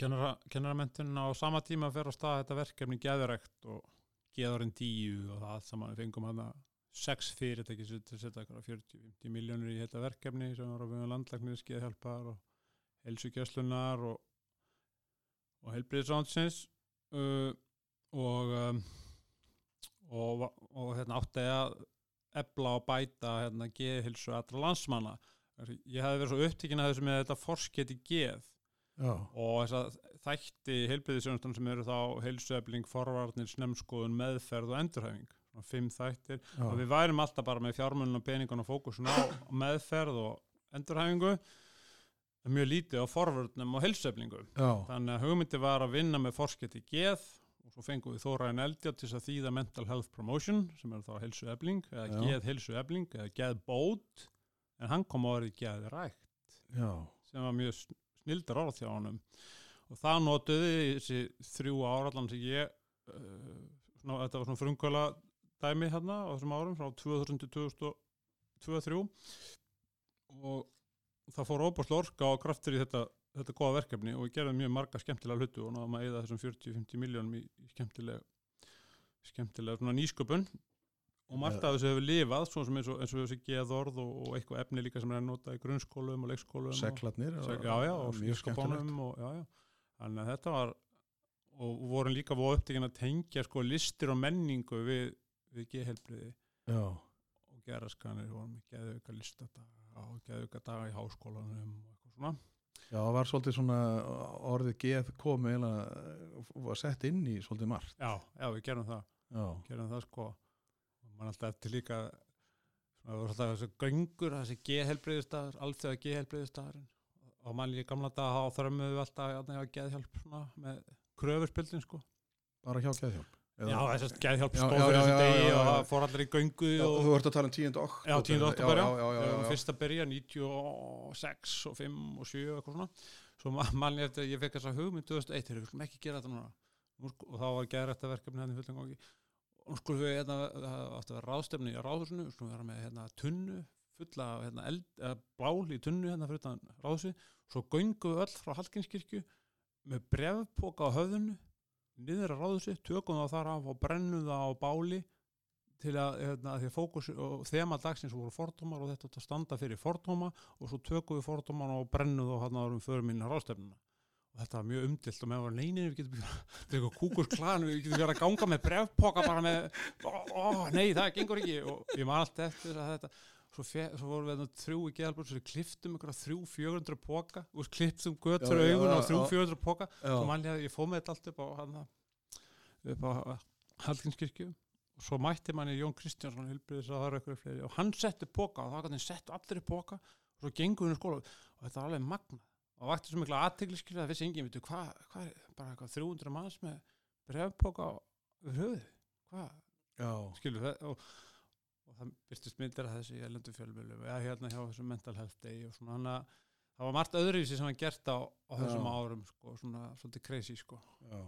kennara, kennaramentin á sama tíma að fer á stað þetta verkefni geðurekt og geðurinn díu og það saman við fengum hann sex fyrirtæki sem setja eitthvað 40-50 miljónir í þetta verkefni sem var á við landlagnir, skeðhjálpar og helsugjöslunar og, og helbriðsránsins uh, og um, og, og hérna, átti að ebla og bæta hérna, geðhilsu allra landsmanna. Ég hefði verið svo upptíkin að þessu með þetta forsketi geð já, og þess að þætti heilbriðisjónustan sem eru þá heilsuefling, forvarnir, snemskoðun, meðferð og endurhæfing fimm þættir. Já, og við værum alltaf bara með fjármunum og peningun og fókusun á meðferð og endurhæfingu. En mjög lítið á forvörnum og heilsueflingu já, þannig að hugmyndi var að vinna með forsketi geð og svo fengum við Þóraðin Eldjá til þess að þýða mental health promotion sem er þá heilsuefling eða Já. geð heilsuefling eða geðbót. En hann kom á orðið geðrækt já, sem var mjög sn- snildar orð hjá honum. Og það notuði þessi þrjú ára allan sem ég uh, svona, þetta var svona frumkvæla dæmi hérna á þessum árum frá 2000 til 2002-2003 og það fór óbúrslega orka og kraftur í þetta, þetta góða verkefni og við gerðum mjög marga skemmtilega hlutu og náðum að eða þessum 40-50 miljónum í, í skemmtilega skemmtilega nýsköpun. Og margt af þessu hefur lifað eins og, eins og þessi geðorð og, og eitthvað efni líka sem er að nota í grunnskólum og leikskólum og, seglarnir Seg, já, já, og mjög skemmtilegt. og. Þannig að þetta var og vorum líka voru upptíkin að tengja sko listir og menningu við, við geðhelbriði og geraskanir, vorum með geðauka listadaga og geðauka daga í háskólanum og eitthvað svona. já, það var svolítið svona orðið geð komið eiginlega var sett inn í svolítið margt. Já, já, við gerum það, já, gerum það sko. Og mann alltaf eftir líka það voru alltaf þessi göngur, þessi geðhelbriðistafur, allþjóða geðhelbriðistafurinn og mann líka gamla dag þá þrömmuðu við alltaf að geðhjálp svona með kröfurspildin sko. Bara hjá geðhjálp Já, þess að geðhjálp Já, stóð fyrir þessu degi og það fór allir í göngu og þú ert að tala um 10. oktober Já, 10. oktober, já. já, já, já, Við vorum já. fyrst að byrja 96 og 5 og 7 og eitthvað svona svo ma- mann eftir að ég fekk þessa hugmynd 2001, þegar við skulum ekki gera þetta núna og þá var geðrætta verkefni hérna í fullum gangi og nú skulum við hérna, það átti að vera ráðstefni í ráðhúsinu, við skulum vera með hérna tunnu fulla af hérna, eld, eða blál í tunnu hérna fyrir utan ráðhúsi svo göngum við öll frá Hallgrímskirkju með brefpoka á höfðinu niður að ráðu sig, tökum það þar af og brennum það á báli til að, hérna, að því að fókus og þema dagsins voru fordómar og þetta að standa fyrir fordóma og svo tökum við fordómar og brennum það hann árum fyrir minna ráðstefnuna. Og þetta var mjög umdilt og með var neynir við getum þetta er eitthvað kúkus klan við getum verið að ganga með brefpoka bara með ó, ó, nei það gengur ekki. Og ég man allt eftir að þetta svo, svo vorum við þrjú í geðalbúr svo kliftum ykkur að þrjú fjörundra poka og kliftum göttur já, og þrjú já. fjörundra poka. Já, svo man ég fóð með þetta allt upp á hana, upp á Hallgrímskirkju. Og svo mætti manni Jón Kristjánsson og hann setti póka og það kannu settu allir í póka og svo gengur við í skóla. Og þetta var alveg magna og vakti svo mikla aðtegliskrið að vissi enginn hvað hva er bara eitthvað 300 manns með brefpóka við höfuð hvað? Skilur það og, og það byrstist myndir að þessi elendu fjölmjölu eða hérna hjá þessum mental health day og svona hann að það var margt öðruvísi sem hann gert á, á þessum árum sko, svona svolítið crazy sko já.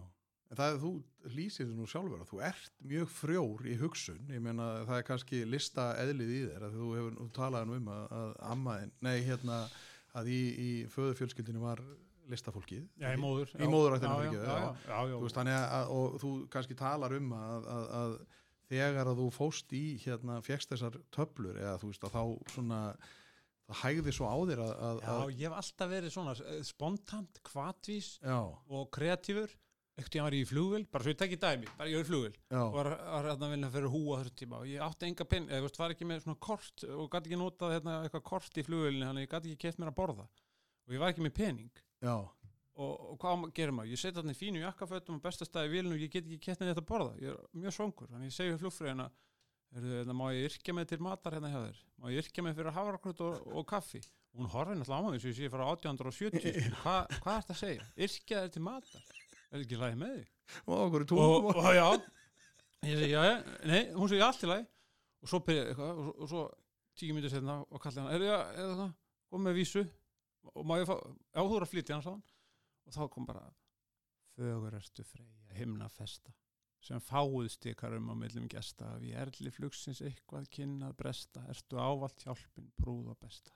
En það er þú lýsir þessu nú sjálfur að þú ert mjög frjór í hugsun, ég meina það er kannski lista eðlið í þér að þú hefur þú talaði nú um að, að ammaðin, nei hérna að í, í föðufjölskyldinu var listafólkið. Já, í móður. Í móðurættinni, já, já. Þú og þú kannski talar um að, að, að þegar að þú fóst í hérna fjekst þessar töflur eða þú veist að þá svona það hægði svo á þér að, að, Já, ég hef alltaf verið svona eh, spontant, kvatvís já, og kreatífur. Ekkert ég var í flugvél, bara svo ég tekki dæmi, bara ég var í já, og var, var hérna að vinna fyrir húa þessum tíma og ég átti enga pinn, eða veist, var ekki með svona kort og gæti ekki notað hérna, eitthvað kort í flugvélinni, þannig að ég gæti ekki keft mér að borða. Og ég var ekki með pening. Já, og, og hvað gerir maður? Ég setja hann í fínu jakkafötum og bestastæði í vélinu og ég get ekki mér þetta að borða, ég er mjög svongur þannig ég segi flugfröðina hérna, má ég yrkja mig til matar hérna hjá þér? Má ég yrkja mig fyrir havrakrut og, og kaffi? Og hún horfði náttúrulega á mig og ég sé frá 1870 Hva, hvað er þetta að segja? Yrkja þér til matar? Er ekki lægi með þig? og og, já. Ég segi já, já, nei, hún segi allt í lagi. Og svo byrja eitthvað og, svo- og svo tíu mínútur setna og kalli hann er það, það, kom með vísu. Og má ég fá, já þú er að flytja hann sáðan og þá kom bara fögur ertu freyja himna festa sem fáuð stikarum á millum gesta við erli flugsins eitthvað kynnað bresta ertu ávalt hjálpin brúð og besta.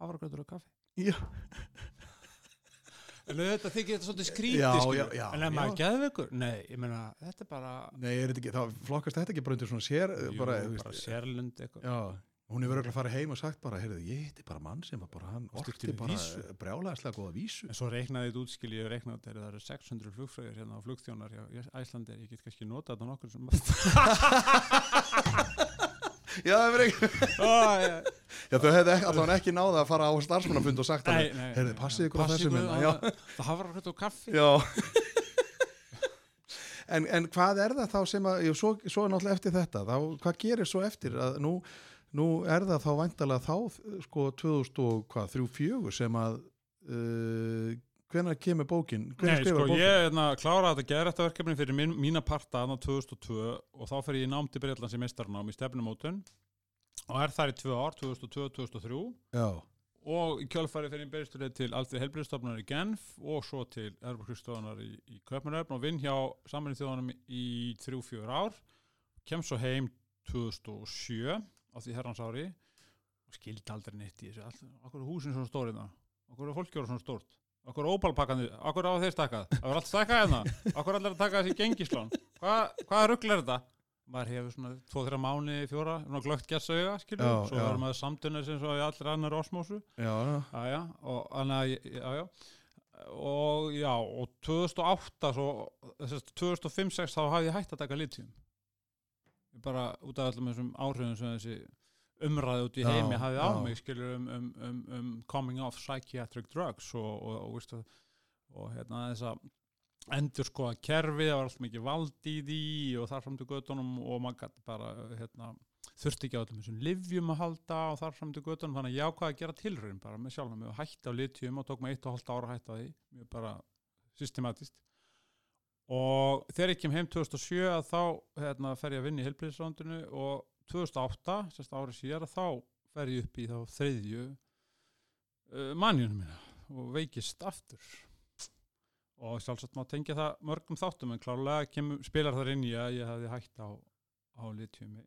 Hafragröður og kaffi. Já, en þetta þykir þetta svolítið skrítið en ef maður já. geðveikur, nei, ég meina þetta er bara nei, er þetta ekki, þá flokkast þetta ekki bara undir svona sér, Jú, bara, bara, sérlund eitthvað. Já, hún hefur örugglega farið heim og sagt bara, heyrðu, ég hitti bara mann sem var bara, hann styrkti bara brjálæðislega góða vísu. En svo reiknaði þetta útskil ég reiknaði þetta það eru 600 flugfröðir hérna á flugþjónar hjá Æslandi ég get kannski notað þetta nokkur sem já, það er ekki, já, þau ekki, allavega ekki náða að fara á starfsmannafund og sagt nei, nei, heyrðu, passið ykkur á á já, það- hafa rætt og kaffi. Já. En, en hvað er það þá sem að, jú, svo, svo náttúrulega eftir þetta, þá, hvað gerir svo eftir að nú, nú er það þá væntalega þá, sko, 2003-4 sem að uh, hvenær kemur bókin? Nei, hvenær sko, skrifar bókin? ég hérna, kláraði þetta geðrættaverkefni fyrir mín, mína parta aðna 2002 og þá fer ég í nám til Breitlands í mestarnám í stefnumótun og er þar í tvö ár, 2002-2003 já, og í kjölfæri fyrir beristurlega til Alþjóð helbriðstofnar í Genf og svo til Erfarkristofnar í, í Köpmanöfn og vinn hjá samaninn þjóðanum í þrjú, fjör ár. Kem svo heim 2007 á því herrans ári og skildi aldrei neitt í þessu. Okkur er húsin svona stórið það okkur er fólki voru svona stórt? Okkur ópalpakkandi, okkur á þeir stakkað? Það var allt stakkað hérna, okkur er allir að taka þessi gengislán, Hvað hvaða rugl er þetta? Maður hefur svona 2-3 mánu, fjóra, svona glögt gessauga skilur, Já, svo verður maður samtunni sem svo í allir annar osmósu. Já, já, og þannig að, já, já, og já, og 2008, svo, þessast 2005-06 þá hafði ég hægt að taka litjum. Ég bara, út af allum þessum áhrifum sem þessi umræði út í Já, heimi hafði á já. mig, skilur, um, um, um, um coming off psychiatric drugs og, og, og, veistu, og hérna þess að endur sko að kerfi, það var alltaf mikið vald í því og þar fram til göttunum og maður gæti bara, hérna, þurfti ekki á öllum þessum livjum að halda og þar fram til göttunum þannig að ég ákvaði að gera tilraun bara með sjálfum og hætti á litjum og tók mig eitt og hálft ára að hætta því mjög bara systematist og þegar ég kem heim 2007 að þá hérna, fer ég að vinna í helbriðsrándinu og 2008, sérst árið síðar að þá fer ég upp í þá þriðju uh, mannjunum mína og veikist aftur. Og sjálfsagt má tengja það mörgum þáttum en klárlega kem, spilar þar inn í að ég hefði hægt á, á litjumi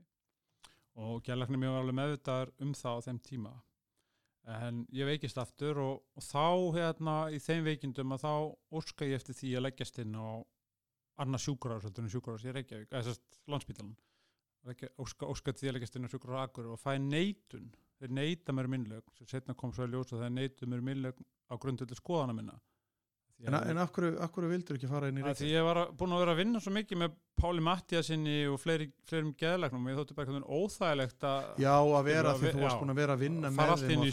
og gælarni var alveg meðvitaðar um það á þeim tíma. En ég veikist aftur og, og þá hérna í þeim veikindum að þá óska ég eftir því að leggjast inn á annað sjúkuráðs heldur en sjúkuráðs í Reykjavík eða landsbítalan Reykja, óska, að leggjast inn á sjúkuráðs akkur og fæ neitun, þeir neita mér minnlög sem setna kom svo að ljósa þeir neita mér minnlög á grundöldu skoðana minna En, en af hverju, hverju vildur ekki fara inn í að því Reykjavík? ég var að- búinn að vera að vinna svo mikið með Páli Mattiasinni og fleiri, fleirum geðlæknum og ég þótti bara einhvern veginn óþægilegt að Já, að vera því þú varst búin að vera að vinna með fara allt inn í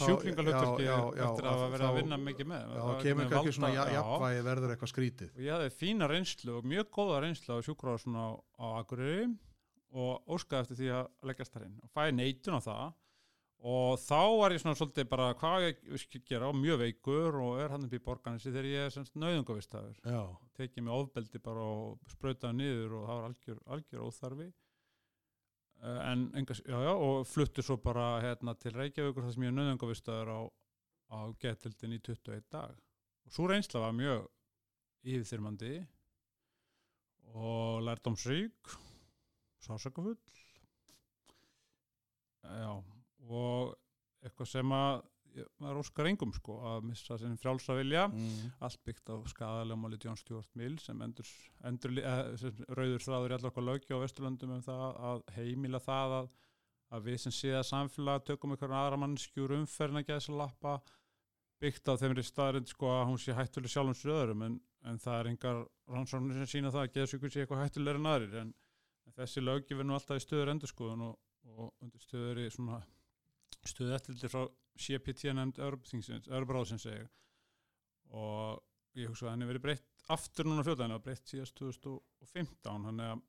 já, eftir að verið að vinna mikið með. Já, kemur veginn svona jafnvægi verður eitthvað skrítið. Og ég hafði fína reynslu og mjög góða reynslu á sjúkráðsson á, á Akureyri og óskaði eftir því að leggjast þar inn. Og fæði neitun á það og þá var ég svona svolítið bara hvað á ég gera? Og mjög veikur og er hann upp í borganessi þegar ég er semst nauðungavistafur Já, tekið mig ofbeldi bara og sprautaði niður og það var algjör, algjör óþarfi. Uh, en engas, já, já, og fluttu svo bara hérna til Reykjavíkur þar sem ég er nauðungavistaður á, á getildin í 21 dag. Og svo reynsla var mjög yfirþyrmandi og lærdómsrík sásakafull já og eitthvað sem að maður óskar engum sko að missa sinni frjálsa vilja mm. allt byggt á skadalegmáli John Stuart Mill sem endur, endur eh, sem rauður þráður í allar okkar lögja á Vesturlöndum um það að heimila það að, að við sem séða samfélag tökum einhverjum aðra mannskjúr umferðin að geða þess að lappa byggt á þeimri staðrind sko að hún sé hættuleg sjálfum sér öðrum en, en það er engar rannsóknir sem sína það að geða sig sé eitthvað hættulegur en aðrir en, en þessi lögji verður nú alltaf í stöður endurskoðun og, og stöðu eftirliti frá CPT nefnd Örbráðsins og ég hugsa að henni verið breytt aftur núna fljóta henni var breytt síðast 2015 þannig að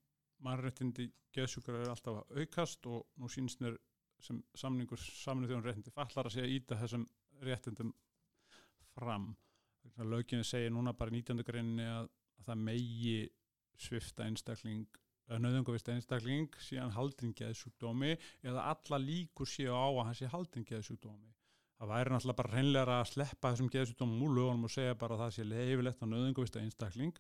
mannréttindi geðsjúkar er alltaf að aukast og nú sínst mér sem samningur saminu þjóðan réttindi fallar að segja íta þessum réttindum fram lögginni segir núna bara í 19. greininni að, að það megi svifta einstakling nöðungavist einstakling síðan haldin geðsjúkdómi eða alla líkur séu á að hann sé haldin geðsjúkdómi. Það væri náttúrulega bara hreinlega að sleppa þessum geðsjúkdómum úr lögunum og segja bara að það sé leifilegt á nöðungavist einstakling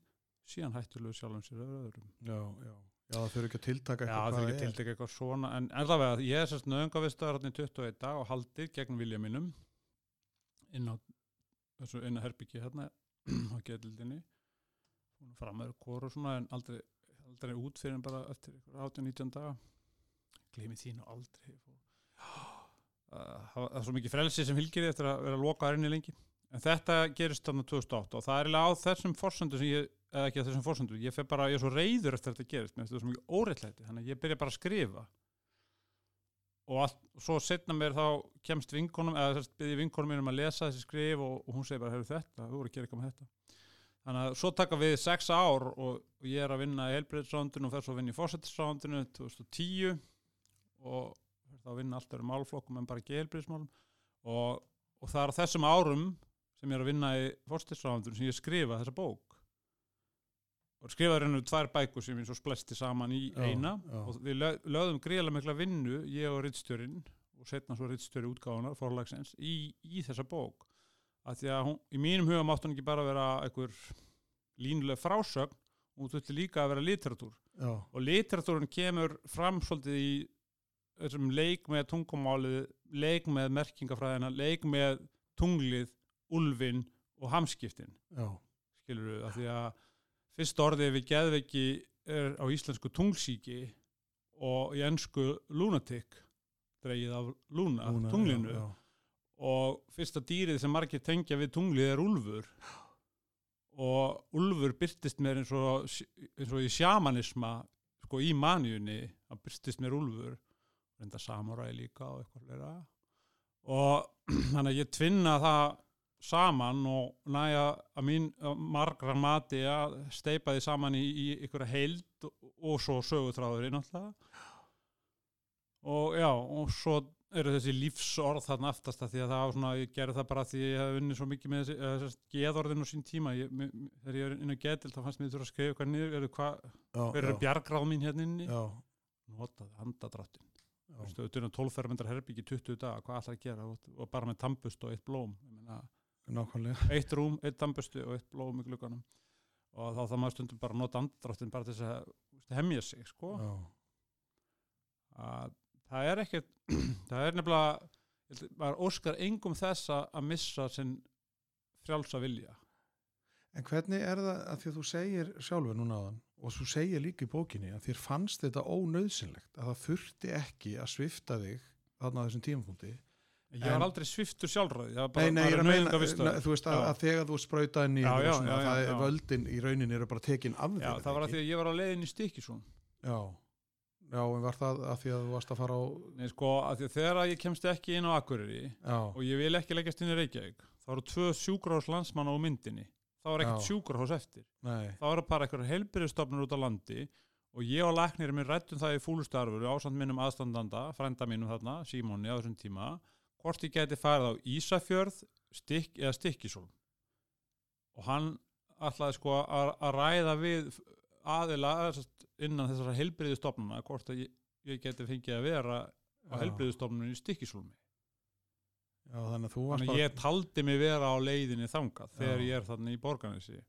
síðan hættulegu sjálfum sér öðrum. Já, já. Já, það fyrir ekki að tiltaka Já, eitthvað það hvað er. ekki tiltekka eitthvað svona en allavega, ég er sérst nöðungavistar hérna í 21 dag og haldið gegn vilja mínum inn á þessu eina herbyggi hérna á getildinni framöður kóru og svona en aldrei, aldrei út fyrir en bara eftir 18-19 daga. Gleymi þín og aldrei það er svo mikið frelsi sem fylgir eftir að vera að loka erinni lengi. En þetta gerist þarna 2008 og það er eiginlega á þessum forsöndu sem ég, eða ekki á þessum forsöndu, ég fer bara, ég er svo reyður eftir að þetta gerist, mér finnst þetta svo mikið óreittlæti þannig að ég byrja bara að skrifa. Og, allt, og svo setna mér þá kemst vinkonum, eða þess byrði vinkonum mínum að lesa þessi skrif og, og hún segir bara, hefur þetta, þú voru að gera eitthvað með þetta þannig að svo taka við sex ár og, og ég er að vinna í helbriðsrándinu og fer svo að vinna í fórsetisrándinu 2010 og þá vinna alltaf um málflokkum en bara ekki helbriðsmálum og, og það er þessum árum sem ég er að vinna í fórsetisrándinu sem ég skrifa þessa bók. Og skrifaði hennu tvær bækur sem ég svo splesti saman í Já, eina. já. og við lög- lögðum gríðarlega mikla vinnu ég og rittstjórin og setna svo rittstjóri útgáfunar forlagsins í, í þessa bók að því að hún, í mínum huga mátt hún ekki bara vera einhver línuleg frásögn hún þurfti líka að vera literatúr Já, og literatúrin kemur fram svolítið í þessum leik með tungumálið leik með merkingafræðina leik með tunglið, úlfin og hamskiptin. Já, skilur við, af því að fyrst orðið við geðveiki er á íslensku tunglsíki og í ennsku lunatic dreigið af luna, núna, tunglinu. já, já. Og fyrsta dýrið sem margir tengja við tunglið er úlfur. Og úlfur byrtist mér eins og, eins og í sjamanisma sko í manjunni að byrtist mér úlfur. Reynda samuræði líka og eitthvað fleira. Og þannig að ég tvinna það saman og næja að mín margra mati að steipa því saman í, í ykkur heild og svo sögutráðurinn alltaf. Og já, og svo eru þessi lífsorð þarna aftast að því að það var svona, ég gerði það bara því ég hef unnið svo mikið með þessi, geðorðin á sín tíma, ég, mér- þegar ég er inn á geðil þá fannst mér þurfa að skrifa eitthvað niður, eru hver er já, bjargráð mín hérna inni, notaði handadráttin, já, stöðu 12 fermetrar herbyggi 20 daga, hvað ætlar að gera? Og, og bara með tampust og eitt blóm, nákvæmlega. Eitt rúm, eitt tampustu og eitt blóm í glugganum. Og þá þá maður stundum bara nota andadráttin bara til þess að þú veist, hemja sig, sko. Að það er ekkert það er nefnilega maður óskar engum þessa að missa sinn frjálsa vilja. En hvernig er það að því að þú segir sjálfur núna áðan og þú segir líka í bókinni að þér fannst þetta ónauðsynlegt að það þurfti ekki að svifta þig þarna á þessum tímapunkti? Ég var aldrei sviftur var Nei, nei, ég er að meina, na- þú veist að, Já. að þegar þú sprauta inn í Já, já, svona, já, já, já. völdin í rauninni eru bara tekin af já, þér, það var að því að ég var á leiðin í Stikisún Já, já, en var það að því að þú varst að fara á Nei, sko, að þegar að ég kemst ekki inn á Akureyri Já, og ég vil ekki leggast inn í Reykjavík þá eru tvö sjúkrahús landsmanna á myndinni. Þá er ekkert Já. sjúkrahús eftir. Nei, þá eru bara eitthvað heilbyrðistofnur út á landi og ég og læknir minn rættum það í fúlustarfuru ásand minnum aðstandanda, frænda mínum þarna, Símóni á þessum tíma hvort ég geti farið á Ísafjörð stikk, eða Stikkisólm og hann ætlaði sko að ræða við aðila innan þessara heilbyrðistofnuna hvort að ég, ég geti fengið að vera á Já. heilbyrðistofnunum í Stikkisólmi já, þannig Þannig ég taldi mig vera á leiðinni þangað þegar Já. ég er þarna í borganessi.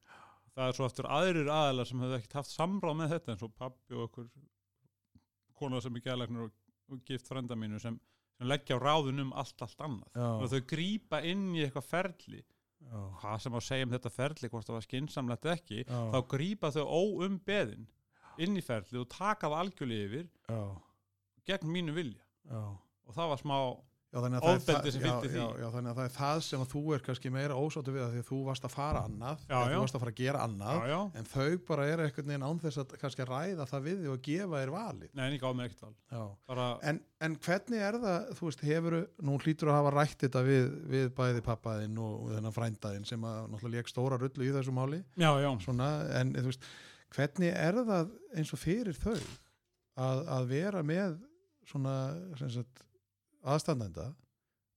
Það er svo eftir aðrir aðelar sem hefur ekkert haft samráð með þetta eins og pappi og okkur kona sem er gælæknir og, og gift frenda mínu sem, sem leggja á ráðun um allt, allt annað. Já. Og þau grípa inn í eitthvað ferli. Hvað sem á að segja um þetta ferli, hvort það var skinsamlegt ekki, já, þá grípa þau óumbeðin inn í ferli og taka það algjörlega yfir já, gegn mínu vilja. Og það var smá, Já, þannig að er já, því. Já, já, þannig að það er það sem að þú er kannski meira ósáttu við að því að þú varst að fara annað þú varst að fara að gera annað en þau bara eru einhvern veginn án þess að kannski að ræða það við þig og gefa þér valið nei, en ég gáði mig ekkert val. Bara, en, en hvernig er það, þú veist, hefur nú hlýtur að hafa rætt þetta við, við bæði pappaðinn og, þennan frændaðinn sem að náttúrulega leik stóra rullu í þessu máli já, já. svona, en þú veist, hvernig er það eins og fyrir þau að, að vera með svona aðstandenda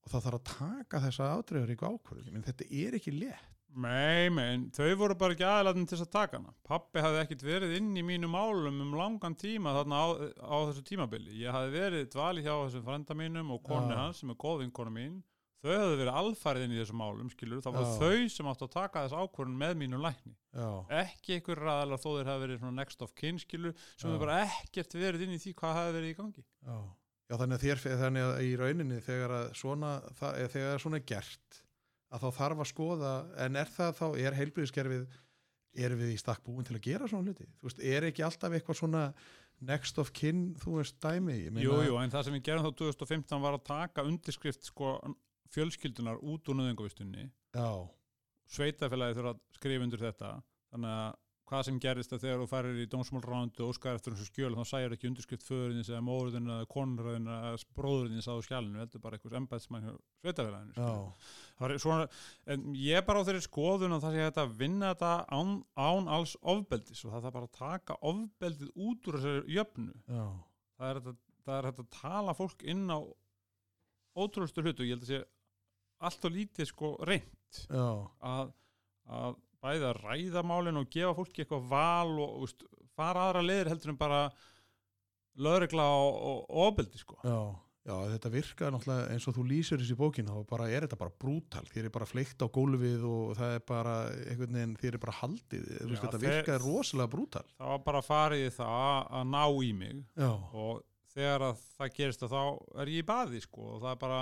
og það þarf að taka þessa ádreifur í ákvörðum, en þetta er ekki létt Nei, menn, þau voru bara ekki aðlæðin til þess að taka hana. Pappi hafði ekkit verið inn í mínu málum um langan tíma þarna á, á þessu tímabili. Ég hafði verið dvali hjá þessum frenda mínum og konu Já. hans sem er góð vinkona mín. Þau hafði verið alfarið inn í þessum málum, skilur. Það var Já. þau sem áttu að taka þess ákvörðun með mínu lækni. já, Ekki einhver ræðalega þó þeir hafi verið next of kin, skilur, sem hefur bara ekkert verið inn í því hvað hafi verið í gangi. já. Já þannig að þér þannig að í rauninni þegar að svona, það, eða þegar svona er gert að þá þarf að skoða en er það þá, er heilbriðiskerfið erum við í stakk búin til að gera svona hluti? Þú veist, er ekki alltaf eitthvað svona next of kin, þú veist, dæmi? Meina- Jú, en það sem við gerum þá 2015 var að taka undirskrift sko fjölskyldunar út úr nöðingavistunni já, sveitafélagi þurfa að skrifa undir þetta þannig að hvað sem gerist að þegar þú farir í dómsmálrándu og óskar eftir þessu skjöl þá sæjar ekki undirskrift föðurins eða móðurinn eða konurinn eða bróðurins á skjálinu heldur bara einhvers embæðsmann hjá sveitafélaginu er en ég er bara á þeirri skoðun að það sé hægt að vinna þetta án, án alls ofbeldis og það er bara að taka ofbeldið út úr þessari jöfnu. Já, það er hægt að, er tala fólk inn á ótrúlustu hlutu ég held að sé allt og lítið sko reynd að, að bæði að ræða málin og gefa fólki eitthvað val og úst, fara aðra leiðir heldur en bara lögregla og, ofbeldi sko. Já, já, þetta virkar náttúrulega eins og þú lýsir þessi bókin þá bara, er þetta bara brútal, þér er bara fleikt á gólfið og það er bara einhvern veginn, þér er bara haldið, þú veist, Já, þetta virkar rosalega brútal. Það var bara farið það að- að ná í mig já, og þegar að það gerist að þá er ég í baði sko og það er bara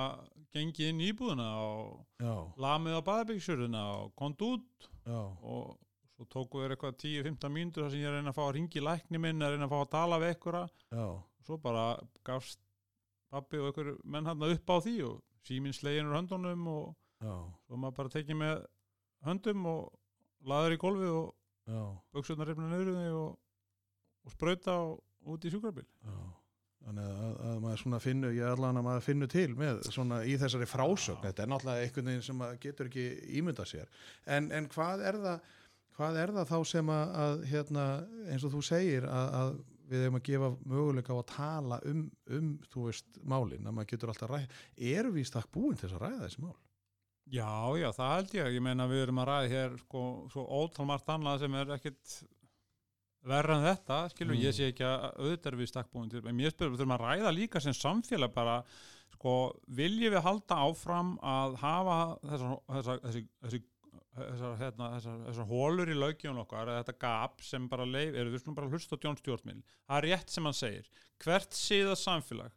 gengið inn í íbúðuna og já, lamið á baðbyggsjörðuna og kont út. Já, og svo tóku þér eitthvað 10-15 mínútur þar sem ég er að reyna að fá að ringi lækni minn að reyna að fá að tala við einhverja. Já, svo bara gafst pappi og einhver menn hann upp á því og síminn slegin úr höndunum og svo maður bara tekið með höndum og laður í gólfi og niður um þig og, og sprauta og út í sjúkrabil já. Þannig að, að maður svona finnu, ég allan að maður finnu til með svona í þessari frásögn, Já. þetta er náttúrulega einhvern veginn sem maður getur ekki ímynda sér. En, en hvað er það, hvað er það þá sem að, að hérna, eins og þú segir að, að við hefum að gefa möguleika á að tala um, um þú veist, málin, að maður getur alltaf ræð, erum við í stakk búin til þess að ræða þessi mál? Já, já, það held ég. Ég meina við erum að ræða hér sko, svo ótal margt annað sem er ekkit verra en þetta, skilur, Mm. ég sé ekki að auðvitað er við stakkbúin til, en mér spyrir, við þurfum að ræða líka sem samfélag bara, sko, viljum við halda áfram að hafa þessar, þessar, þessi, þessi þessar, hérna, þessar, þessar hólur í lögjum okkar, eða þetta gap sem bara leif, eru við skulum bara hlusta á Jón Stjórnmil, það er rétt sem hann segir, hvert síða samfélag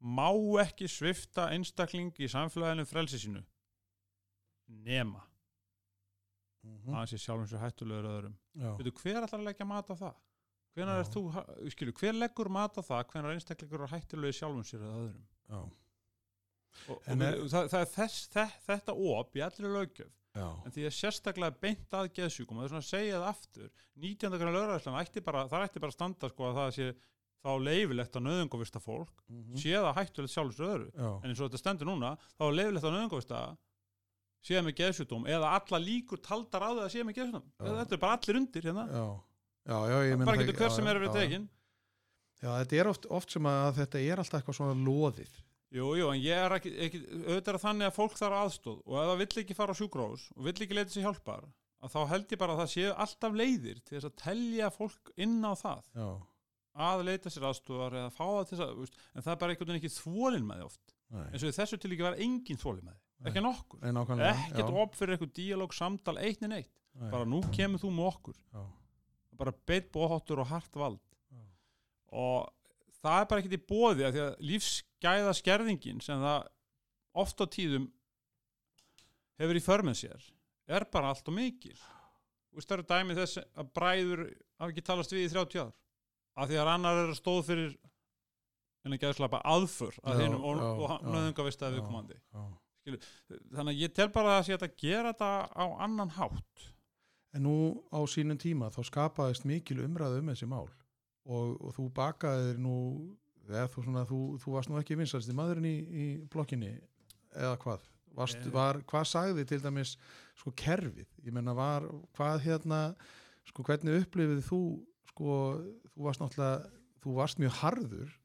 má ekki svifta einstakling í samfélaginu frelsi sínu? Nema Mhm. að hann sé sjálfum sér hættulegur öðrum. Veitu, hver að leggja mat á það? Hvenær Já. er þú, skilu, hver leggur mat á það hvenær einstaklingur er hættulegur sjálfum sér eða öðrum? Já. Og, og er- það, það er þess, þe- þetta op í allri löggjöf Já. en því að sérstaklega beint að geðsjúkum og það er svona að segja það aftur 19. grann lögræðislega það ætti bara að standa sko að það sé þá leifilegt að nöðungavista fólk Mhm. sé það hættulegt Já. en eins og þetta stendur núna þá er leifilegt að nöðungavista sé með geðsjúkdóm eða alla líkur taldar á það að sé með geðsjúkdóm Já. þetta er bara allir undir hérna Já. Já, já, bara getur hver sem er verið já, tekin Já, þetta er oft, oft sem að þetta er alltaf eitthvað svona loðið. Jú, jú, en ég er ekki, ekki auðvitað er þannig að fólk þarf aðstóð og ef það vill ekki fara á sjúkrós og vill ekki leita sér hjálpar að þá held ég bara að það séu alltaf leiðir til þess að telja fólk inn á það Já. að leita sér aðstóðar eða fá það til þess að, en það er bara einhvern veginn ekki þvólin með því oft Nei. eins og þessu til ekki var engin þvólin með því ekki nokkur, Nei, nákvæmlega. ekkert op fyrir eitthvað díalóg, samtal, eitt en eitt Nei. bara nú kemur þú með okkur Já. bara beitt bóháttur og hart vald Já. og það er bara ekkert í bóði að því að lífsgæða skerðingin sem það oft á tíðum hefur í förmið sér er bara allt og mikil það eru dæmi þess að bræður hafa ekki talast við í 30 ár af því að annar er að stóð fyrir en ekki að slappa aðför að Já, hinum og, já, og já. nöðungavist að viðkomandi Já. þannig að ég tel bara að að gera þetta á annan hátt En nú á sínum tíma þá skapaðist mikil umræðu um þessi mál og, og þú bakaðir nú, eða þú, svona, þú, þú varst nú ekki vinsalsti maðurinn í, í blokkinni eða hvað? Varst, Eh. var, hvað sagði til dæmis sko kerfið? Ég menna var, hvað hérna, sko hvernig upplifið þú, sko, þú varst náttúrulega, þú varst mjög harður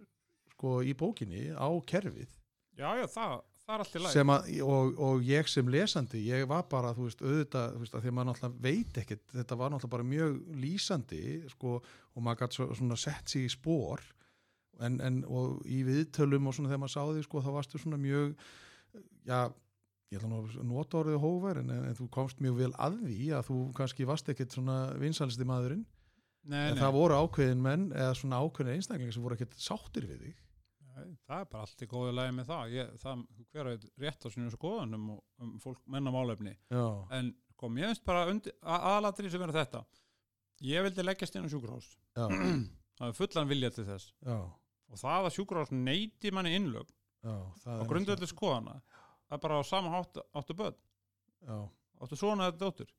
sko í bókinni á kerfið já já það, það er allt í læg og, og ég sem lesandi ég var bara, þú veist, auðvitað þú veist, að því að maður náttúrulega veit ekkert þetta var náttúrulega bara mjög lýsandi sko, og maður gæti svo, svona sett sig í spór en, en, og í viðtölum og svona þegar maður sáði sko, þá varstu svona mjög já, ég ætla nú að nota orðið hóver en, en, þú komst mjög vel að því að þú kannski varst ekkert svona vinsalisti maðurinn. Nei, en nei. það voru ákveðin menn eða svona ákveðin einstaklingar sem voru ekkert sáttir við þig það er bara allt í góðu lagi með það, ég, það hver er rétt á sínum skoðanum og um fólk menna málefni. Já, en kom ég veist bara aðalatri sem verður þetta. Ég vildi leggjast inn á sjúkrahús. Já, það er fullan vilja til þess. Já, og það að sjúkrahús neyti manni innlög á grundveldi skoðana það er bara á sama hátt áttu börn. Áttu svona eða dóttur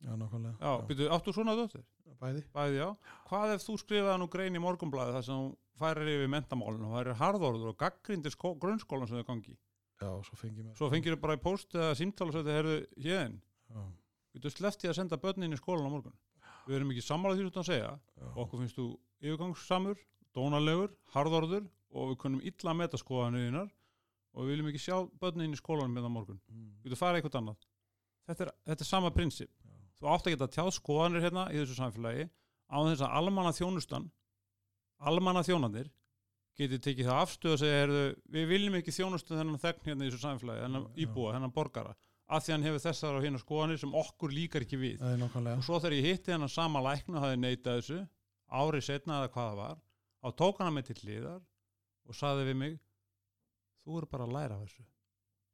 já, nákvæmlega. Já, Byrju, áttu svona eða dóttur bæði. Bæði já, hvað ef þú skrifaði nú grein í morgunblæði þar sem þú færir yfir mentamálinu og færir harðorður og gaggrindir skó, grunnskólan sem þau gangi? Já, svo fengi mér svo fengir þau bara í post eða símtala og þetta herðu hérðin já, þú sleppti að senda börnin í skólan á morgun? Við erum ekki sammála því sem þú segja. Já, okkur finnst þú yfirgangssamur dónalegur, harðorður og við kunnum illa að meta skoðanuðinar og við viljum ekki sjá börnin í skólanum með það morgun. Mm, við þú fara eitthvað annað. Þetta er, þetta er sama prinsip. já, þú átt að geta tjáð skoðanir hérna í þessu samfélagi á þess að almanna þjónustan almanna þjónandir geti tekið það afstöð að segja heyrðu, við viljum ekki þjónustu þennan þegn hérna í þessu samfélagi, þennan íbúa, þennan borgara að því hann hefur þessar og hérna skoðanir sem okkur líkar ekki við. Og svo þegar ég hitti hennar sama lækna og hafði neitað þessu árið setna eða hvað það var þá tók hann mig til hliðar og saði við mig þú eru bara að læra þessu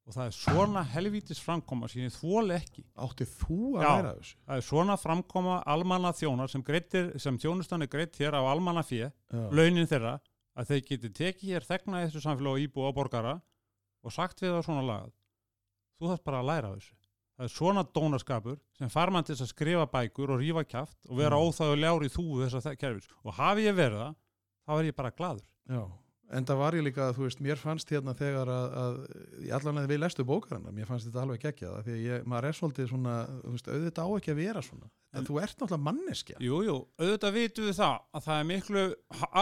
og það er svona helvítis framkoma sem ég þvóli ekki átti þú að Já. læra þessu það er svona framkoma almanna þjónar sem, greittir, sem þjónustan er greitt hér á almanna fjö já, launin þeirra að þeir geti tekið hér þegna í þessu samfélag og íbúa og borgara og sagt við það svona lagað þú þarf bara að læra af þessu það er svona dónaskapur sem far mann til þess að skrifa bækur og rífa kjaft og vera Mm. óþáðu í þú þess að kerfis og hafi ég verið það þá er ég bara gladur já. En það var ég líka þú veist, mér fannst hérna þegar að, að að við lestu bókarana mér fannst þetta alveg geggjað af því að ég, maður er svolítið svona þú veist, auðvitað á ekki að vera svona. En, En- þú ert náttúrulega manneskja. Jú, jú, auðvitað vitum við það að það er miklu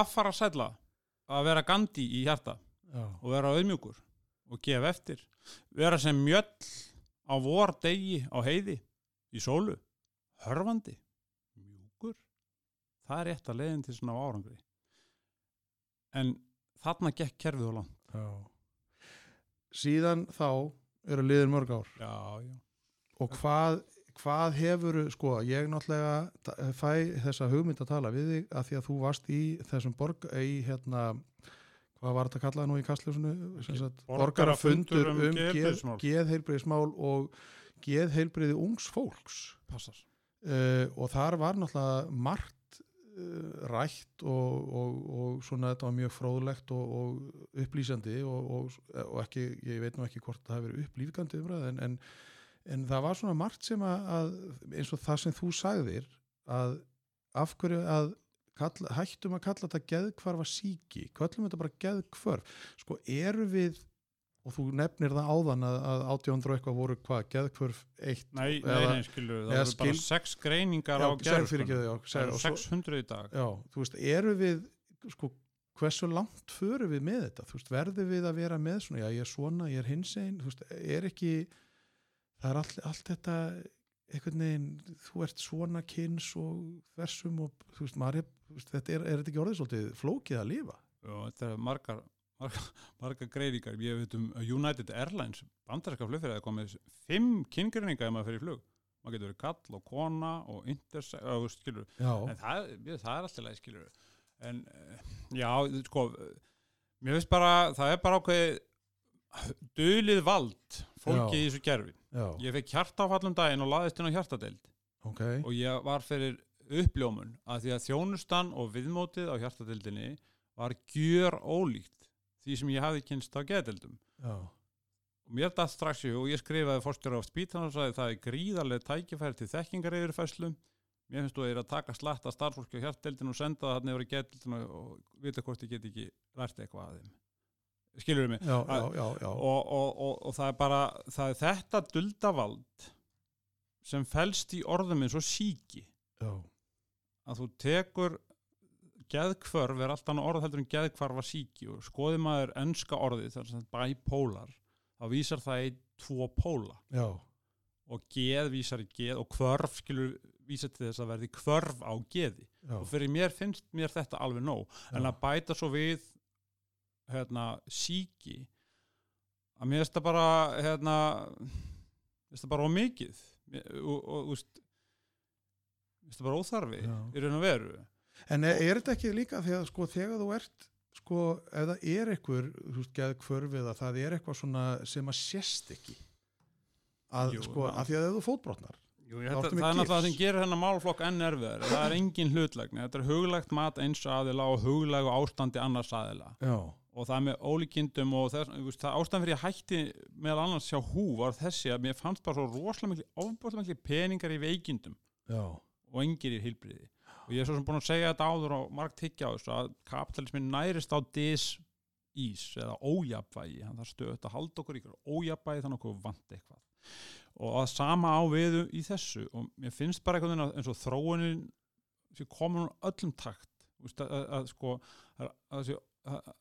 affara sælla að vera gandi í hjarta já, og vera auðmjúkur og gefa eftir. Vera sem mjöll á vor degi á heiði í sólu hörfandi mjúkur. Það er rétt að leiðin til svona árangri. En þarna gekk kerfið á land já. síðan þá eru liðin mörg ár já, já. og hvað, hvað hefur sko, ég náttúrulega fæ þessa hugmynd að tala við þig að því að þú varst í þessum borg í hérna, hvað var þetta kallað nú í sagt, Borgarafundur um um geðheilbrigðismál. geðheilbriðismál og geðheilbriði ungs fólks Passar. uh, og þar var náttúrulega margt rætt og, og, og svona þetta var mjög fróðlegt og, og upplýsandi og, ekki, ég veit nú ekki hvort það hefur verið upplýfgandi umræð en, en, en það var svona margt sem að, eins og það sem þú sagðir að af hverju að kalla, hættum að kalla þetta geðkvarfa síki, kallum þetta bara geðkvörf sko eru við og þú nefnir það áðan að, að 1800 og eitthvað voru hvað, geðkvörf eitt Nei, nei, nei, skilur, það voru bara skil- sex greiningar Já, á já, svo- 600 í dag. Já, þú veist, eru við sko, hversu langt förum við með þetta, þú veist, verðum við að vera með svona, já, ég er svona, ég er hins einn þú veist, er ekki það er allt, allt þetta einhvern veginn, þú ert svona kyns og þversum og þú veist, maður er, þú veist, þetta er, er þetta ekki orðið svolítið flókið að lifa? og þetta er margar, margar, margar greiningar. Ég veit um að United Airlines bandarska flugfyrir komið fimm kyngreininga ef maður fyrir flug. Maður getur verið kall og kona og intersex og skilur, en það, það er alltaf leið en eh, já, sko mér finnst bara, það er bara ákveðið dölið vald fólki Já. í þessu gerfi já, ég fekk hjartáfallum daginn og laðist inn á hjartadeild. Ok. Og ég var fyrir uppljómun að því að þjónustan og viðmótið á hjartadeildinni var gjör ólíkt því sem ég hafði kynst á geðdeildum. Já, og mér datt strax í og ég skrifaði fórstjóra á spítan og sagði það er gríðarlega tækifæri til þekkingar yfirfæslu mér finnst þú að ég er að taka slatta starfsfólki á hjartadeildinu og senda það yfir í geðdeildinu og vita hvort ég get ekki lært eitthvað að þeim. Skilur mig? Já, já, já, já. og, og, og, og það er bara það er þetta duldavald sem felst í orðum eins og síki já. að þú tekur geðkvörf er alltaf orð heldur en geðkvarfa síki og skoði maður enska orðið þar sem þetta bipolar þá vísar það í tvo póla já. og geð vísar í geð og kvörf skilur vísa til þess að verði kvörf á geði já. og fyrir mér finnst mér þetta alveg nóg en að bæta svo við hérna síki að mér finnst það bara hérna mér finnst það bara ómikið og, og, úst, mér finnst það bara óþarfi Já. í raun og veru En er, er þetta ekki líka að sko þegar þú ert sko ef það er einhver geð kvörfið að það er eitthvað svona sem að sést ekki að Jú, sko að því að ef þú fótbrotnar Jú, ertu það með er náttúrulega það sem gerir hennar málflokk enn erfiðar það er engin hlutlegni, þetta er huglegt mat eins aðila og huglegu ástandi annars aðila. Já, og það með ólíkindum og þess, það ástæðan fyrir ég hætti meðal annars hjá hú var þessi að mér fannst bara svo rosalega miklu, ofbúrslega miklu peningar í veikindum já, og engir í hilbriði og ég er svo sem búin að segja þetta áður og margt higgja á þessu að kapitalismin nærist á dis ís eða ójafvægi hann þarf stöðut að halda okkur ykkur ójafvægi þannig okkur vant eitthvað. Og að sama á við í þessu og mér finnst bara einhvern veginn að eins og þróunin sem komur öllum takt. Að, að, að sko að, að, að, að,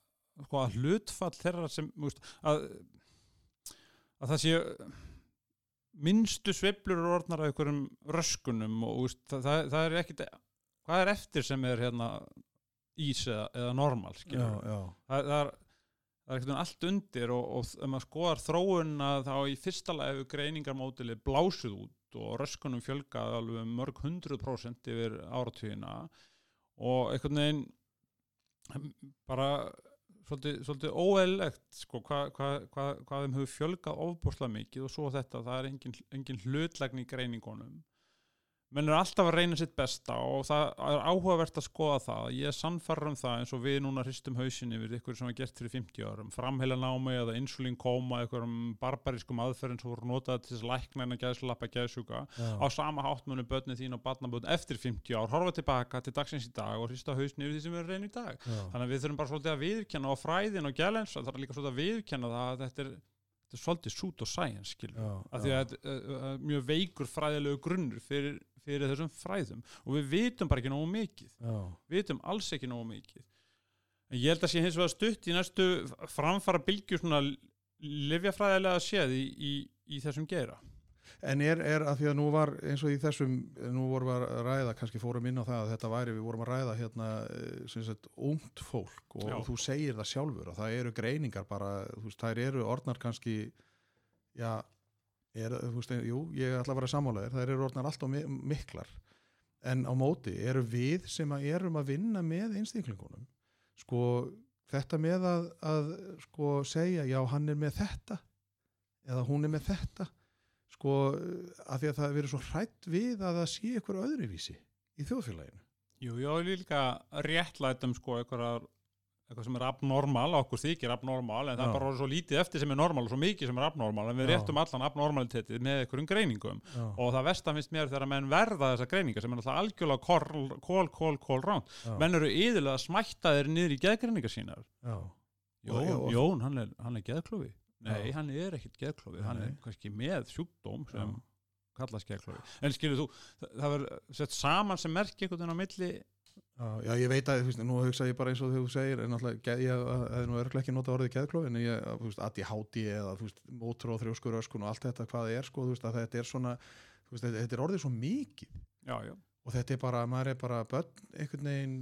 sko, að hlutfall þeirra sem að, að það sé minnstu sveiflur eru orðnar af einhverjum röskunum og það, það, það er ekkit hvað er eftir sem er hérna ís eða, eða normal já, já, það, það er það er ekkert allt undir og, og ef maður skoðar þróunna þá í fyrsta lega hefur greiningarmódili blásið út og röskunum fjölgað alveg um mörg hundruð prósent yfir áratugina og einhvern veginn bara svolítið, svolítið óeðlegt sko, hvað hva, hva, hva þeim hefur fjölgað ofbúrslega mikið og svo þetta það er engin, engin hlutlegni í greiningunum menn er alltaf að reyna sitt besta og það er áhugavert að skoða það. Ég er sannfarður um það eins og við núna hristum hausinni við ykkur sem var gert fyrir 50 árum. Framheila námi eða insulín koma ykkur um barbarískum aðferðin sem voru notað til þess að lækna en að gæðslappa gæðsjúka já. á sama hátt munu börni þín og barnabötn eftir 50 ár horfa tilbaka til dagsins í dag og hrista hausni yfir því sem við erum reyna í dag. Já. þannig að við þurfum bara svolítið að viðurkenna á fræðin og gælensa er svolítið að viðurkenna það að þetta er, þetta er svolítið sút og science skilur Já, af því að er uh, uh, mjög veikur fræðilegu grunnur fyrir, fyrir þessum fræðum. Og við vitum bara ekki nógu mikið. Já, við vitum alls ekki nógu mikið. En ég held að sé hins vegar stutt í næstu framfara bylgju svona livjafræðilega séð í, í, í þessum geira. En er, er að því að nú var eins og í þessum, nú vorum við að ræða, kannski fórum inn á það að þetta væri, við vorum að ræða hérna, eh, sem sagt, ungt fólk. Og Já. þú segir það sjálfur að það eru greiningar bara, þú veist, þær eru orðnar kannski, já, er, þú veist, jú, ég ætla að vera sammálaðir, þær eru orðnar alltaf mi miklar, en á móti eru við sem að erum að vinna með einstaklingunum, sko, þetta með að, að sko segja, já hann er með þetta eða hún er með þetta sko að því að það er verið svo hrætt við að það sé ykkur öðruvísi í þjóðfélaginu. Jú, vil líka réttlætum sko eitthvað, eitthvað sem er abnormal, okkur þykir abnormal en það er bara svo lítið eftir sem er normal og svo mikið sem er abnormal en við Já. réttum allan abnormalitetið með einhverjum greiningum. Já, og það vestan finnst mér þegar menn verða þessa greiningar sem er alltaf algjörlega kól, kól, kól, kól ránt menn eru yðurlega smættaðir niður í geðgreiningar sínar. Já, Jón, Jón hann, er, hann er geðklofi. Nei, Já. hann er ekkit geðklofi, hann er kannski með sjúkdóm sem Já. kallast geðklofi. En skilur þú, það, verður sett saman sem merki einhvern veginn á milli já, ég veit að, þú veist, nú hugsa ég bara eins og þegar þú segir, en náttúrulega, ég hefði nú örglega ekki nota orðið geðklofi, en ég, þú veist, ADHD eða, þú veist, mótur og þrjóskur öskun og allt þetta, hvað það er, sko, þú veist, að þetta er svona, þú veist, þetta, er orðið svo mikið. Já, já, og þetta er bara, maður er bara börn einhvern veginn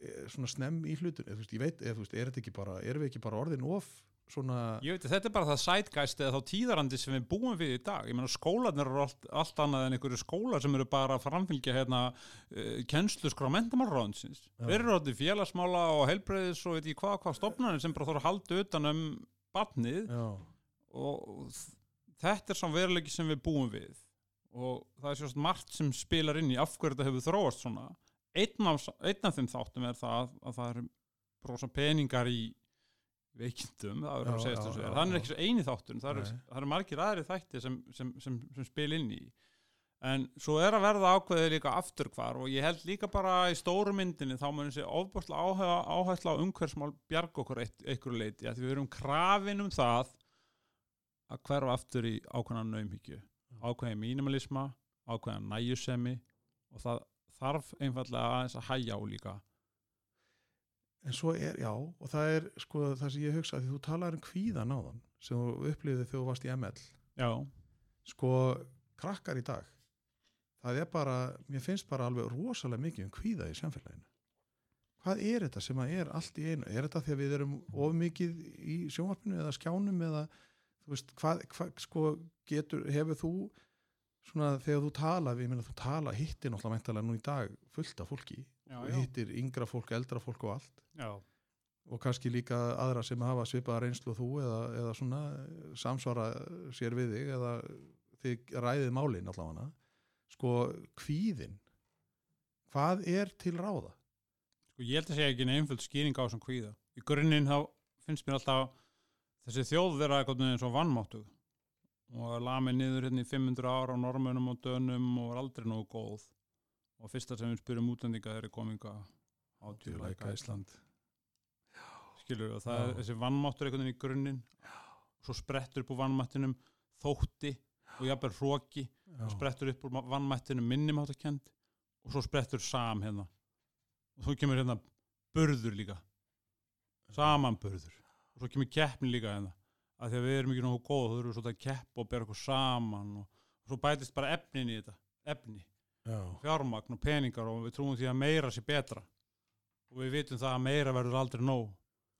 eh, svona snemm í hlutun, þú veist, ég veit, eða, þú veist, er þetta ekki bara, erum við ekki bara orðin of svona, ég veit að þetta er bara það sætgæst eða þá tíðarandi sem við búum við í dag. Ég meina skólanir eru allt, allt annað en einhverju skólar sem eru bara að framfylgja hérna uh, kennsluskrá mentamálráðinsins Já. við erum orðið félagsmála og helbreyðis og veit ég hvað, hvað stofnarnir sem bara þarf að halda utan um barnið. Já, og þetta er svona veruleiki sem við búum við. Og það er sérst margt sem spilar inn í af hverju þetta hefur þróast svona. Einn af, einn af þeim þáttum er það að það eru brosa peningar í veikindum, það verður að segja þessu. já, er, þannig já. er ekki svo eini þáttun það eru, eru margir aðri þætti sem, sem, sem, sem spil inn í. En svo er að verða ákveðið líka afturkvar og ég held líka bara í stóru myndinni þá mun þessi ofbúrslega áhætla á umhverfsmál bjarga okkur einhverju leiti að við erum krafin um það að hverfa aftur í ákveðna naumhyggju ákveðin mínimalisma, ákveðin næjusemi og það þarf einfallega að hæja á líka en svo er, já, og það er sko það sem ég hugsa, því þú talar um kvíðan á þann sem þú upplifði þegar þú varst í ML já, sko, krakkar í dag það er bara, mér finnst bara alveg rosalega mikið um kvíða í samfélaginu. Hvað er þetta sem að er allt í einu, er þetta því að við erum of mikið í sjónvarpinu eða skjánum eða, þú veist, hvað, hvað sko, getur, hefur þú svona, þegar þú tala, við meina þú tala hittir náttúrulega meintalega nú í dag fullt af fólki, já, og hittir yngra fólk, eldra fólk og allt. Já, og kannski líka aðra sem hafa svipaða reynslu og þú eða, eða svona samsvara sér við þig eða þig ræðið málin allavega. Sko kvíðin hvað er til ráða? sko ég held að segja ekki einn einföld skýring á þessum kvíða. Í grunninn þá finnst mér alltaf þessi þjóð vera eitthvað eins og vannmáttuð og er lamið niður hérna í 500 ára á normunum og dönum og er aldrei nógu góð og fyrsta sem við spyrum útlendinga eru kominga á tjóðleika Ísland skilur og það er þessi vannmáttur einhvern veginn í grunninn. Svo sprettur upp úr vannmáttinum þótti og jafnvel hróki og sprettur upp úr vannmættinu minnumáttakend og svo sprettur sam hérna. Og svo kemur hérna burður líka. Samanburður og svo kemur keppni líka hérna. Að því að við erum ekki nógu góð við svolítið að keppa og bera okkur saman og, og svo bætist bara efnin í þetta. Efni, fjármagn og peningar og við trúum því að meira sé betra. Og við vitum það að meira verður aldrei nóg.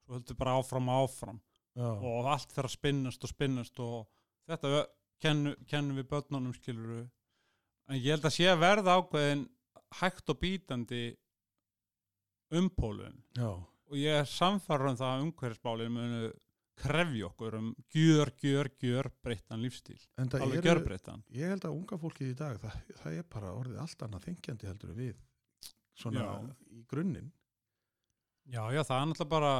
Svo höldum bara áfram og áfram. Já, og allt fer að spinnast og spinnast og þetta ö- kennu, kennum við börnunum skilur en ég held að sé að verða ákveðin hægt og bítandi umpólun. Og ég er samfarið um það að umhverfismálin munu krefja okkur um gjör, gjör, gjör breyttan lífstíl. Það alveg gjör breyttan ég held að unga fólkið í dag það, það er bara orðið allt annað þengjandi heldur við svona Já. í grunninn. Já, já, það er náttúrulega bara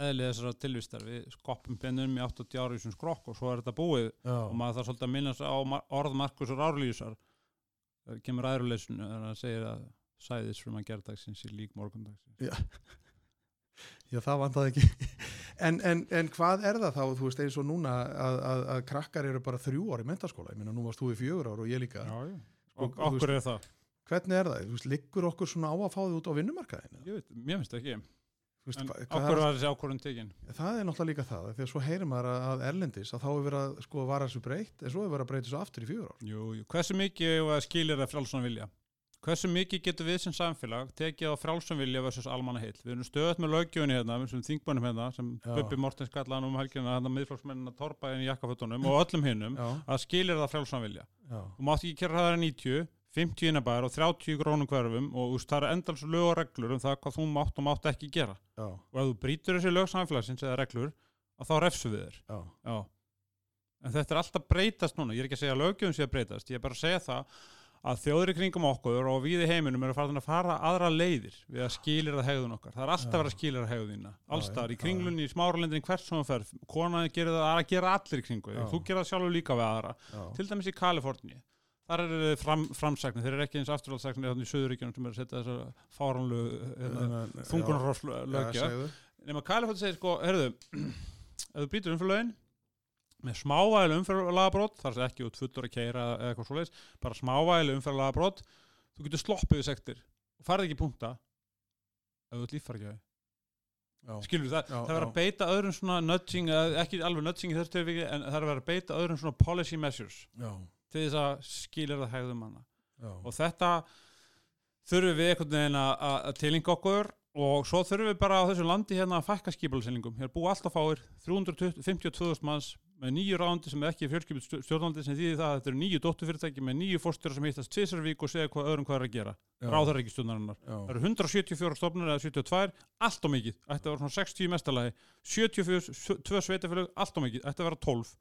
eðlið þessara tilvistar. Við skoppum pennum í 80 ára í þessum skrokk og svo er þetta búið já, og maður þarf svolítið að minnast á ma- orð Markus og Rárlýsar það kemur aðruleysinu þegar hann segir að sæðis fyrir maður gerðdagsins í lík morgundagsins. Já. Já, það vandaði ekki. En, en, en hvað er það þá, þú veist, eins og núna að, að, að krakkar eru bara þrjú ári í mentaskóla, ég meina, nú varst þú í fjögur ár og ég líka. já, já. Og þú okkur er það Hvernig er það? Þú veist, liggur okkur svona á að fá þið út á vinnumarkaðinu? ég veit, mér finnst ekki veist, en okkur var þessi ákvörðun tekin það er náttúrulega líka það, þegar svo heyrir maður að, erlendis að þá er verið að sko vara þessu breytt, en svo er verið að breyta þessu aftur í fjögur ár. jú, jú. hversu mikið skilir það vilja hversu mikið getur við sem samfélag tekið á frjálsum vilja versus almanna heill við erum stöðt með lögjöfunni hérna sem þingbönum hérna, sem Já. Bubbi Mortens kallaði nú um helgina hérna miðflokksmennina torpaðin í jakkafötunum og öllum hinnum að skilir það frjálsum vilja já, þú mátt ekki kera hraðar en 90 50 innabæðar og 30 grónum hverfum og veist, það er endals lög og reglur um það hvað þú mátt og mátt ekki gera já, og ef þú brýtur þessi lög samfélagsins eða reglur að þá refsu við þér já, Já. En þetta er alltaf breytast núna. Ég er ekki að segja að lögjöfum sé að breytast. Ég er bara að segja það að þjóður í kringum okkur og við í heiminum eru farin að fara aðra leiðir við að skilir það hegðun okkar. Það er alltaf Já. verið að skilir það hegðunina. Allstaðar, í kringlunni, í smáralendin, hvert sem þú ferð. Konaði gerir það að gera allir í kringu. Já. Þú gerir það sjálfur líka við aðra. já, Til dæmis í Kaliforni. Þar eru fram, framsagnir. Þeir eru ekki eins afturhaldsagnir þannig í Suðuríkjunum sem eru að setja þessar fáranlu hérna, Já, þungunarrofslögja segðu. nema Kaliforni segir sko, herðu ef þú brýtur umfyrlögin með smávægileg umfyrlagabrót þar sem ekki út fullur að keira eða eitthvað svoleiðis bara smávægileg umfyrlagabrót þú getur sloppið við sektir og farið ekki í punkta ef þú ert líffæri Já, skilur það, Já, það verður að beita öðrum svona nudging, ekki alveg nudging í þessu tilviki en það er að beita öðrum svona policy measures já, til þess að skilir það hegðum manna. Já, og þetta þurfum við einhvern veginn að, tilinga okkur og svo þurfum við bara á þessu landi hérna að fækka skipulsynlingum. Hér búa alltaf fáir 352.000 manns með nýju ráðandi sem er ekki fjölskipið stjórnaldi sem þýðir það að þetta eru nýju dótturfyrirtæki með nýju fórstjóra sem hittast tvisarvík og segja hvað öðrum hvað er að gera. já, Ráðar ekki stjórnarinnar. já, Það eru 174 stofnur eða 72, allt og mikið. Ætti að vera svona 60 í mestalagi. 72 sveitafélög, allt og mikið. Ætti að vera 12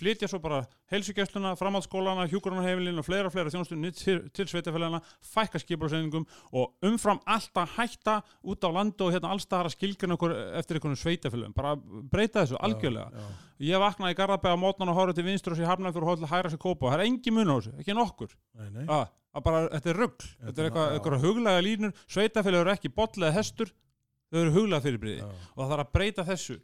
flytja svo bara heilsugjæsluna, framhaldsskólana, hjúkurunarheimilin og fleira fleira þjónustunni til, til sveitafélagana, fækka skipularseiningum og umfram alltaf hætta út á landu og hérna allstaðar að skilgjana okkur eftir einhvern sveitafélagum, bara breyta þessu algjörlega. já, Ég vaknaði í Garðabæða á mótnan og horfði til vinstur og sér hafnaði fyrir hóðlega hæra sér kópa. Og það er engin mun á þessu, ekki nokkur. nei, nei, Ah, að bara, þetta er rugg, Þetta er er- eitthvað, já. huglega línur, sveitafélag eru ekki hestur, þau eru huglega fyrirbriði já, og það þarf að breyta þessu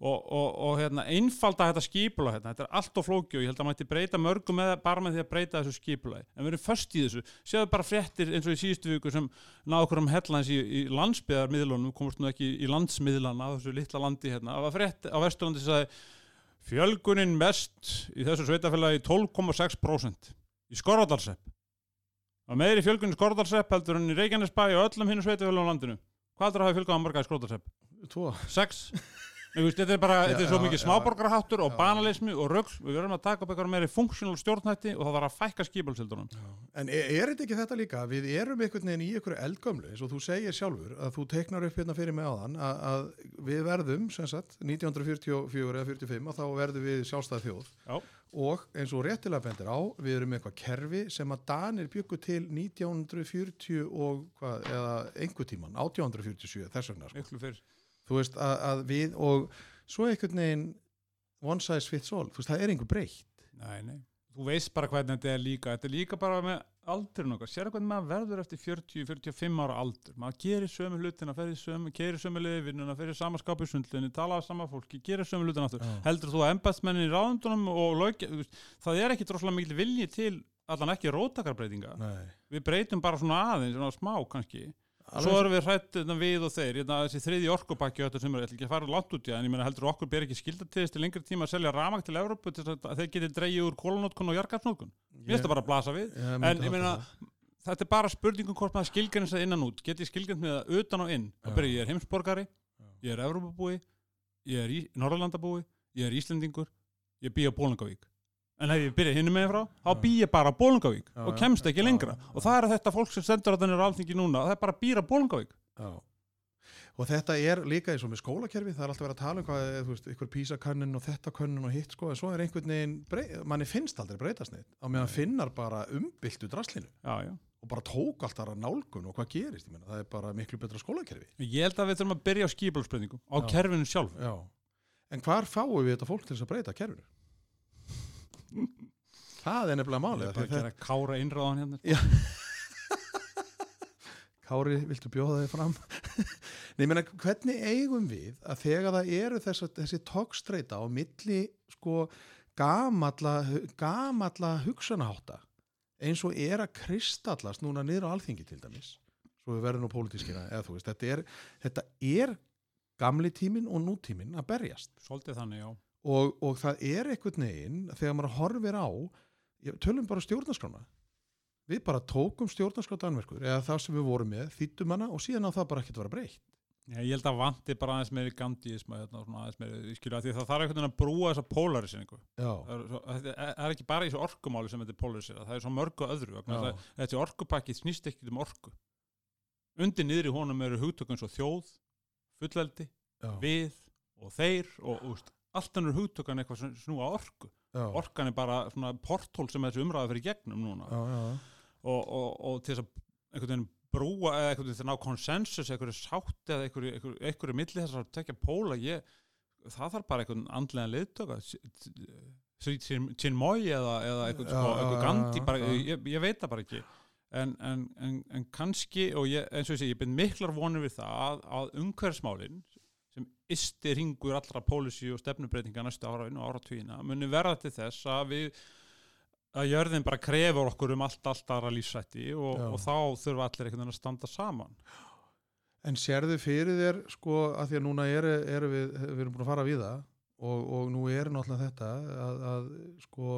og, og, og hérna, einfalda þetta skipula hérna. þetta er allt of flóki og ég held að mætti breyta mörgum með, bara með því að breyta þessu skipula en við erum först í þessu, séu bara fréttir eins og í síðustu viku sem náðu okkur um headlines í, í landsbyðarmiðlunum komast nú ekki í landsmiðlana á þessu litla landi hérna, það var frétt á Vesturlandi sagði fjölgunin mest í þessu sveitafélagi 12,6% í Skorradalsepp og fjölgunin í Skorradalsepp heldur en í Reykjanesbæ og öllum hinn sveitafélagum landinu. Hvað heldur að hafa fjölgað á marga í Skorradalsepp? tvo, sex? Nei, veist, þetta er bara, Já, þetta er svo mikið smáborgarháttur og banalismi og rögl við verðum að taka upp eitthvað meiri funksjónal stjórnhætti og það þarf að fækka skipulsildunum En er, er þetta ekki þetta líka? Við erum einhvern veginn í einhverju eldgömlu eins og þú segir sjálfur að þú teiknar upp hérna fyrir mig áðan að, að við verðum, sem sagt, 1944 eða 45 að þá verðum við sjálfstæð þjóð. Já. og eins og réttilega bendir á, við erum eitthvað kerfi sem að Danir byggu til 1940 og hvað, eða einhver tíman, 1847 þess vegna, sko. Þú veist, að, að við og svo einhvern veginn one size fits all, þú veist, það er einhver breytt Nei, nei. Þú veist bara hvernig þetta er líka. Þetta er líka bara með aldurinn okkar. Sér hvernig maður verður eftir 40-45 ára aldur. Maður gerir sömu hlutina, gerir sömu liðvinnuna, ferði sama skap í sundlinni, tala af sama fólki, gerir sömu hlutina aftur. Já. Heldur þú að embætsmennin í ráðundunum og lög, það er ekki droslega mikil vilji til allan ekki róttakarbreytinga. Nei. Við breytum bara svona aðeins, svona smá kannski. Alveg Svo erum við hrætt hérna, við og þeir, hérna, þessi þriði orkupakki og þetta sem er, ég ekki að fara langt út í það, en ég meina heldur okkur ber ekki skilda til þess til lengri tíma að selja ramag til Evrópu til þess að þeir geti dreigið úr kólunótkun og jargarsnótkun. Mér finnst það bara að blasa við. Ég En ég meina, þetta er bara spurningum hvort maður skilgjarnis það innan út. Get ég skilgjarnis með það utan og inn? Og byrja, ég er heimsborgari, ég er Evrópabúi, ég er í Norrlandabúi, ég er Íslendingur, ég á Bólingavík. En ef ég byrja hinnum með frá, þá bý ég bara á Bólingavík Já, og kemst ekki lengra. Og það er þetta fólk sem sendur að þennir alþingi núna, það er bara að býra Bólingavík. Já. Og þetta er líka eins og með skólakerfi, það er alltaf verið að tala um hvað, þú veist, ykkur písakönnun og þetta könnun og hitt, sko, en svo er einhvern veginn, brey, manni finnst aldrei breytast neitt, á meðan finnar bara Já, já. og bara tók allt þar að nálgun og hvað gerist, ég meina, það er bara miklu betra skólakerfi. Ég held að við þurfum að byrja á skipulsbreytingum, á kerfinu sjálf. Já. En hvar fáum við þetta fólk til þess að breyta kerfinu? Það er nefnilega Ég málið. er bara að gera kára innráðan hérna. Kári, viltu bjóða þig fram? Nei, ég meina, hvernig eigum við að þegar það eru þess, þessi tókstreita á milli sko gamalla, gamalla hugsanahátta eins og er að kristallast núna niður á alþingi til dæmis svo við verðum nú pólitískina eða þú veist, þetta er, þetta er gamli tíminn og nútíminn að berjast Svolítið þannig, já. Og, og það er einhvern veginn þegar maður horfir á tölum bara stjórnarskrána við bara tókum stjórnarskrá Danmerkur eða það sem við vorum með, þýttum hana og síðan á það bara ekkert að vera breytt Já, ég held að vanti bara aðeins meiri gandíisma hérna, aðeins meiri, skilja, því það þarf einhvern veginn að brúa þessa polariseringu. já, Það það er- ekki bara í þessu orkumáli sem þetta er polarisera, það er svo mörgu öðru. Þessi orkupakki snýst ekki um orku. Undir niður í honum eru hugtökun svo þjóð, fullveldi, við og þeir og úst, allt ennur hugtökan eitthvað snúa orku. já, Orkan er bara svona portól sem þessi umræða fyrir gegnum núna. já, já, og, og, og til þess að einhvern veginn brúa eða einhvern veginn til að ná konsensus einhverju sátt eða einhverju, einhverju, einhverju milli þess að tekja póla ég, það þarf bara einhvern andlega liðtöka Chinmoy eða, eða einhvern, sko, já, einhver já, gandi bara, ég, ég veit það bara ekki en, en, en, en kannski og ég, eins og ég segi, ég byrð miklar vonir við það að, að umhverfsmálin sem ysti ringur allra póliси og stefnubreitinga næstu ára og ára tvína muni verða til þess að við að jörðin bara krefur okkur um allt, allt aðra lífsætti og, og þá þurfa allir einhvern veginn að standa saman. En sérðu fyrir þér, sko, að því að núna eru, eru við, við erum búin að fara við það og, og nú er náttúrulega þetta að, að sko,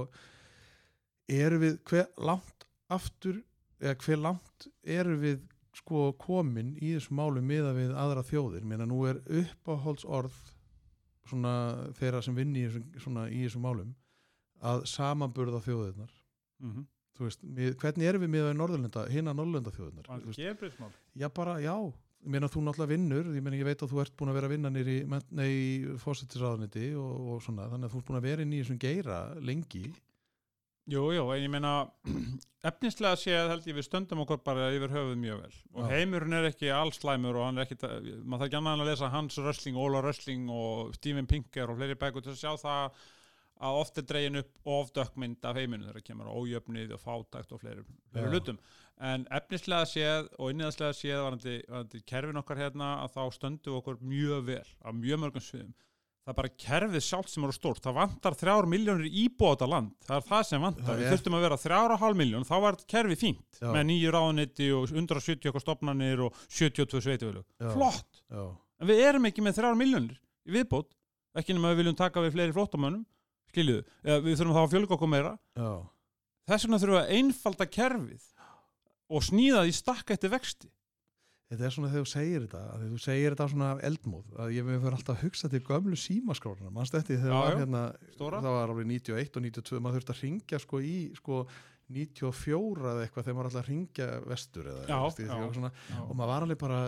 eru við, hver langt aftur, eða hver langt eru við, sko, komin í þessum málum miða við aðra þjóðir, menna nú er uppáhalds orð svona þeirra sem vinni í þessum, svona, í þessum málum að samanburða þjóðirnar. mm -hmm. Veist, við, hvernig erum við miða við Norðurlenda, hina Norðurlenda þjóðirnar? Það er gefriðsmál Já, bara, já, ég meina þú náttúrulega vinnur, ég meina ég veit að þú ert búin að vera að vinna nýri í, í fósittisraðuniti og, og svona, þannig að þú ert búin að vera inn í þessum geira lengi. Jú, jú, en ég meina efnislega séð held ég við stöndum okkur bara yfir höfuð mjög vel. Og heimurinn er ekki alls slæmur og hann er ekki, maður þarf ekki annað að lesa Hans Rössling, Óla Rössling og Stephen Pinker og fleiri bækur til að sjá það að oft er dregin upp of dökkmynd af heiminu þegar kemur ójöfnið og fátækt og fleiri, fleiri Já. hlutum. En efnislega séð og inniðaslega séð varandi, varandi kerfin okkar hérna að þá stöndum við okkur mjög vel á mjög mörgum sviðum það er bara kerfið sjálft sem eru stórt. Það vantar þrjár miljónir íbúa á þetta land. Það er það sem vantar, við þurftum að vera þrjár og hálf miljón, þá var kerfið fínt Já. með nýju ráðunetti og 170 okkar stopnarnir og 72 sveitifölu flott, Já, en við erum ekki með þrjár miljónir í viðbót, ekki nema við viljum taka við fleiri flottamönnum, skiljuðu eða við þurfum þá að fjölga okkur meira. Já, þess vegna þurfum við að einfalda kerfið og snýða því stakka eftir vexti þetta er svona þegar þú segir þetta, að þú segir þetta svona af eldmóð, að ég fyrir alltaf að hugsa til gömlu símaskrána, mannst eftir þegar Já, það var já. hérna, Stóra. það var alveg 91 og 92, maður þurfti að ringja sko í, sko, 94 eða eitthvað þegar maður alltaf ringja vestur eða, Já, veist, já. svona, og maður var alveg bara,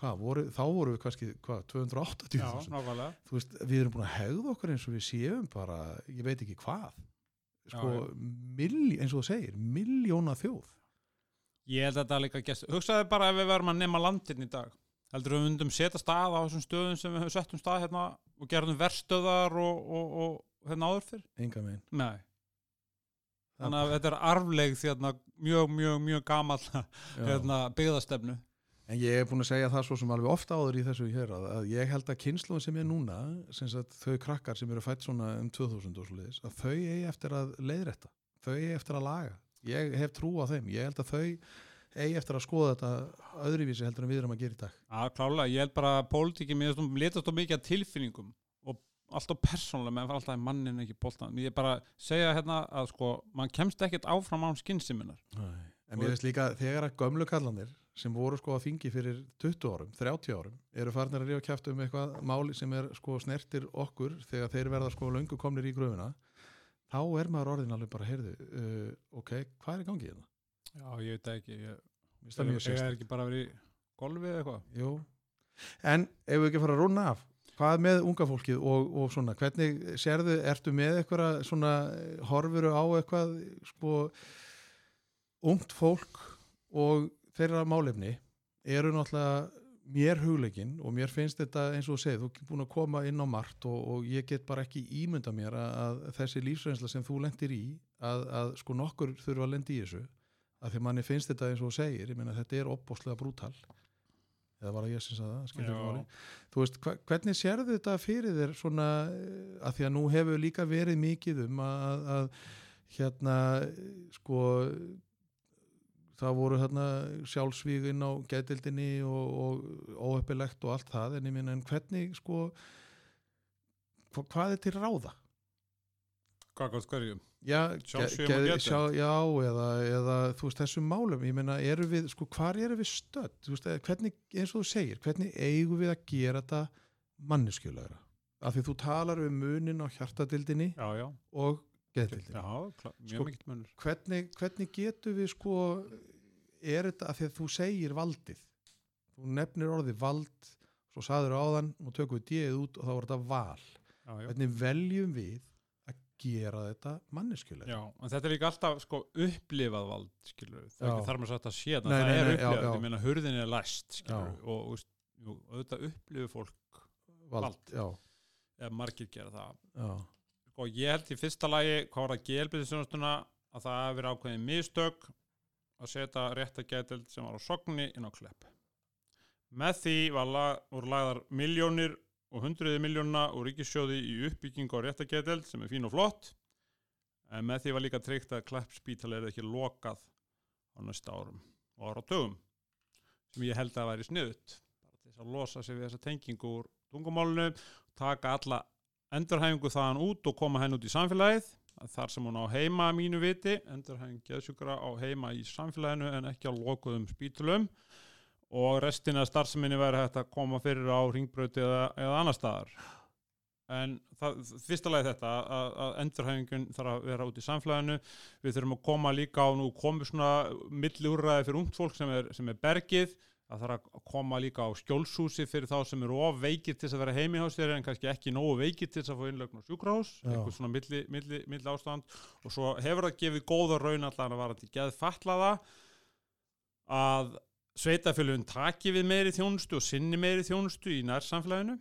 hvað, voru, þá voru við kannski, hvað, 280 Já, nákvæmlega þú veist, við erum búin að hegða okkur eins og við séum bara, ég veit ekki hvað sko, Já, milli, eins og þú segir miljóna þjóð Ég held að þetta líka gæst Hugsaði bara ef við verum að nema landin í dag. Heldur við myndum setja stað á þessum stöðum sem við höfum sett um stað hérna og gerðum verstöðar og, og, og hérna áður fyrr? enga megin Nei. Þannig að þetta er arfleigð hérna, mjög, mjög, mjög gamall hérna, byggðastefnu. En ég er búin að segja það svo sem alveg ofta áður í þessu hér að, að ég held að kynsluðin sem er núna sem sagt, þau krakkar sem eru fætt svona um 2000 og svo leiðis, að þau eigi eftir að leiðrætta, þau eigi eftir að laga ég hef trú á þeim, ég held að þau eigi eftir að skoða þetta öðruvísi heldur en við erum að gera í dag. Já, klálega, ég held bara að pólitíki mér finnst hún letast á mikið tilfinningum og alltaf persónulega, fara alltaf í mannin ekki bóltan, ég er bara að segja hérna að sko, mann kemst ekkert áfram án skinnsiminar en mér finnst líka þegar að gömlu kallanir sem voru sko að þingi fyrir 20 árum, 30 árum eru farnir að rífa kæft um eitthvað máli sem er sko snertir okkur þegar þeir verða sko löngu komnir í gröfuna þá er maður orðin alveg bara heyrðu, uh, ok, hvað er í gangi hérna? Já, ég veit ekki ég, ég sérst er ekki bara verið í golfi eða eitthvað. Jú, en ef við ekki fara að rúna af? Hvað með unga fólkið og, og svona hvernig sérðu, ertu með eitthvað svona eh, horfuru á eitthvað sko ungt fólk og þeirra málefni eru náttúrulega mér hugleikin og mér finnst þetta eins og þú segið, þú er búin að koma inn á margt og, og ég get bara ekki ímynda mér að, að þessi lífsreynsla sem þú lendir í að, að sko nokkur þurfa að lendi í þessu. Að því manni finnst þetta eins og þú segir, ég meina þetta er opbóslega brútal. Eða var það ég sem sagði það, þú veist, hvernig sérðu þetta fyrir þér svona, eh, að því að nú hefur líka verið mikið um að, að hérna sko það voru hérna sjálfsvíg inn á gætildinni og, og óheppilegt og allt það en ég minna en hvernig sko hva, hvað er til ráða? Gagast hverjum Já, geð- sjá, já eða, eða þú veist þessum málum ég meina, eru við, sko, hvar eru við stödd? Veist, eða hvernig, eins og þú segir hvernig eigum við að gera þetta manneskjulegra? Af því þú talar um munin á hjartadildinni Já, já, og geðdildinni já klá, mjög Sko- mikill munur. hvernig, hvernig getum við sko er þetta að því að þú segir valdið þú nefnir orðið vald svo saður áðan, nú tökum við dýið út og þá er þetta val já, já. hvernig veljum við að gera þetta manneskjulega Já, en þetta er líka alltaf sko upplifað vald, skilur það er Já. ekki þar maður sagt að sé það, Nei, er nei, já, upplifað, já. ég meina hurðin er læst, Já. og, og, og auðvitað upplifið fólk vald, Vald. Já, eða margir gera það já, sko ég held í fyrsta lagi hvað var að gelbyrðisjónastuna að það hefur verið ákveðin mistök að setja rétta gætild sem var á sogni inn á klepp. Með því lag, voru lagðar miljónir og hundruði miljóna úr ríkissjóði í uppbyggingu á rétta gætild sem er fín og flott en með því var líka tryggt að klepp spítal er ekki lokað á næsta árum og ára dögum sem ég held að væri sniðut þess að losa sig við þessa tengingu úr tungumálunu taka alla endurhæfingu þaðan út og koma henn út í samfélagið þar sem hún á heima að mínu viti endurhæfing geðsjúkra á heima í samfélaginu en ekki á lokuðum spítulum og restina af starfseminni væri hægt að koma fyrir á ringbröti eða, eða annar staðar. En það, fyrsta lagi þetta að, að endurhæfingun þarf að vera út í samfélaginu. Við þurfum að koma líka á nú komið svona milli úrræði fyrir ungt fólk sem er, sem er bergið það þarf að koma líka á skjólshúsi fyrir þá sem eru of veikir til að vera heimi hjá sér en kannski ekki nógu veikir til að fá innlögn á sjúkrahús, eitthvað svona milli, milli, milli ástand og svo hefur það gefið góða raun allan að vara til geð fatlaða að sveitafélugin taki við meiri þjónustu og sinni meiri þjónustu í nærsamfélaginu.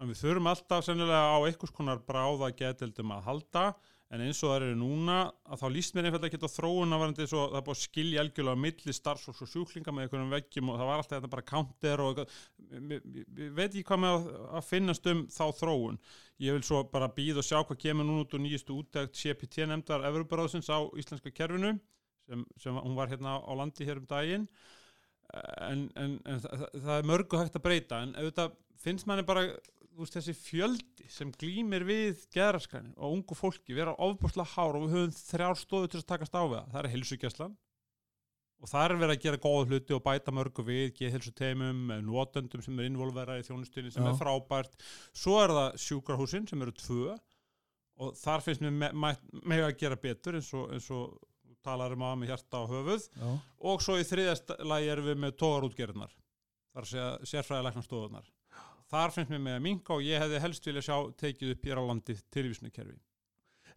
En við þurfum alltaf sennilega á einhvers konar bráða geðdeldum að halda en eins og það eru núna að þá líst mér einfallega ekki á þróun að varandi svo það er búið að skilja algjörlega á milli starfsfólks og sjúklinga með einhverjum veggjum og það var alltaf þetta bara counter og ég- veit ekki hvað með að, að finnast um þá þróun. Ég vil svo bara býða og sjá hvað kemur núna út og nýjustu úttækt CPT nefndar Evroparáðsins á íslenska kerfinu sem, sem hún var hérna á landi hér um daginn. En, en, en það, það- er mörgu hægt að breyta. En auðvitað finnst manni bara veist, þessi fjöldi sem glýmir við geðraskanin og ungu fólki vera ofbúrslega hár og við höfum þrjár stóðu til að takast á við það, það er heilsugjastlan og það er verið að gera góða hluti og bæta mörgu við, geðhilsu teimum notendum sem er involverað í þjónustunni sem Já. er frábært, svo er það sjúkrahúsin sem eru tvö og þar finnst mér me me með að gera betur eins og, eins og talar um að með hjarta á höfuð. Já, og svo í þriðast lagi erum við með tógarútgerðnar þar að segja sérfræðilegnastofunar þar finnst mér með að minka og ég hefði helst vilja sjá tekið upp hér á landi tilvísnukerfi.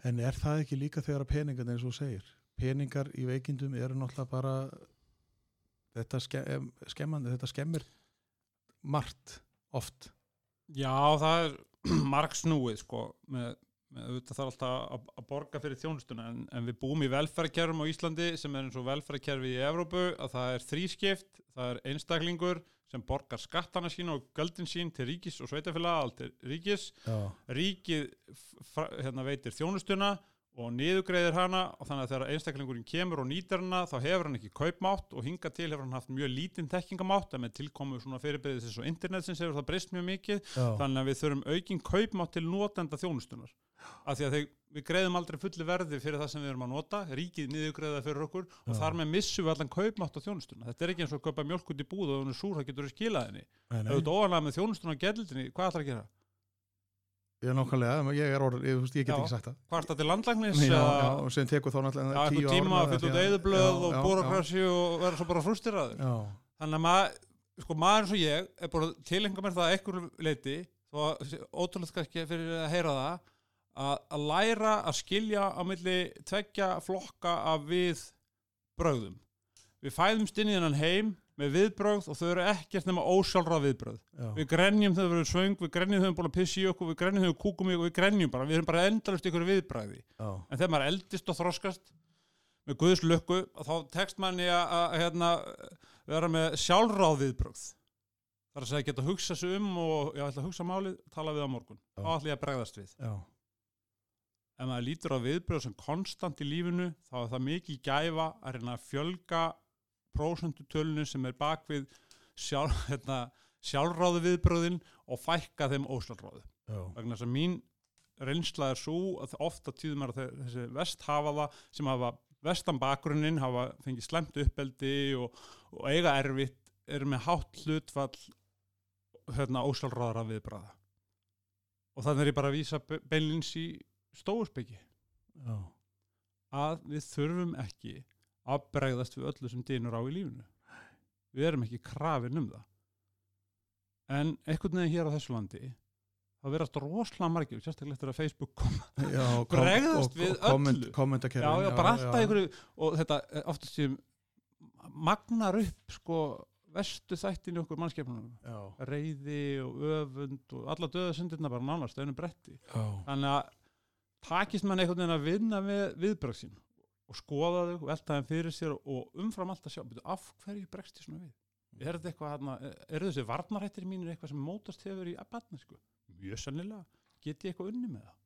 En er það ekki líka þegar peningar eins og segir peningar í veikindum eru náttúrulega bara þetta ske, em, skemmandi, þetta skemmir margt oft. Já, það er margsnúið sko með, auðvitað þarf alltaf að, að borga fyrir þjónustuna en, en við búum í velferðkerfum á Íslandi sem er eins og velferðkerfi í Evrópu að það er þrískipt, það er einstaklingur sem borgar skattana sína og göldin sín til ríkis og sveitafélaga allt er ríkis. Já, ríkið f- hérna, veitir þjónustuna og niðugreiðir hana og þannig að þegar einstaklingurinn kemur og nýtir hana þá hefur hann ekki kaupmátt og hinga til hefur hann haft mjög lítinn tekkingamátt en með tilkomu svona fyrirbyrðis eins og internetsins hefur það breyst mjög mikið. Já, þannig að við þurfum aukin kaupmátt til notenda þjónustunar af því að þeir, við greiðum aldrei fulli verði fyrir það sem við erum að nota ríkið niðugreiða fyrir okkur og Já. þar með missum við allan kaupmátt á þjónustuna þetta er ekki eins og að kaupa mjölk út í búð og hún er súr það getur við skilað henni nei, ef nei. þú ert óanlega með þjónustuna á gældinni, hvað ætlar að gera? er nákvæmlega, ég er orð ég, veist, ég get Já. ekki sagt það Hvart að til landlæknis? já, já, og sem tekur þá Já, náttúrulega tíu tíma ár að fylla út eðublöð já, og já, búrokrasi og vera svo bara já, að er að það að að að það, að, að læra að skilja á milli tveggja flokka af við brögðum. Við fæðumst inn í þennan heim með viðbrögð og þau eru ekkert nema ósjálfrað viðbrögð. já, Við grenjum þegar við erum svöng, við grenjum við erum búin að pissi í okkur, við grenjum þegar við kúkum í okkur, við grenjum bara, við erum bara endalust ykkur viðbrögði já, en þegar maður eldist og þroskast með Guðs lukku þá tekst manni að, að hérna, vera með sjálfráð viðbrögð. Þar að segja geta að hugsa sig um og ég ætla að hugsa málið, tala við á morgun. Já. þá ætla ég að bregðast við. Já, ef maður lítur á viðbröð sem konstant í lífinu þá er það mikil gæfa að reyna að fjölga prósentutölinu sem er bakvið sjálf, hérna, sjálfráðu viðbröðin og fækka þeim ósjálfráðu. Já, vegna þess að mín reynsla er svo að ofta tíðum er þessi vest hafa það sem hafa vestan bakgrunnin hafa fengið slemt uppeldi og, og eiga erfitt eru með hátt hlutfall hérna ósálráðara viðbræða og þannig er ég bara að vísa be- beinlins í stóðspeki að við þurfum ekki að bregðast við öllu sem dynur á í lífinu. Við erum ekki krafin um það. En einhvern veginn hér á þessu landi það verðast rosalega margir, sérstaklega eftir að Facebook kom já kom- Bregðast og- við og komment, öllu. já, já, bara alltaf einhverju og þetta eh, oftast sem magnar upp sko vestu þættin í okkur mannskepnunum. Já, reyði og öfund og alla döðasendirna bara nánast einu bretti. Já, þannig að takist mann einhvern veginn að vinna með viðbröð sín og skoða þau og velta þeim fyrir sér og umfram allt að sjá byrju, af hverju bregst ég svona við? Er þetta eitthvað hana, eru þessi varnarhættir mínir eitthvað sem mótast hefur í barni sko? mjög sannilega, get ég eitthvað unni með það?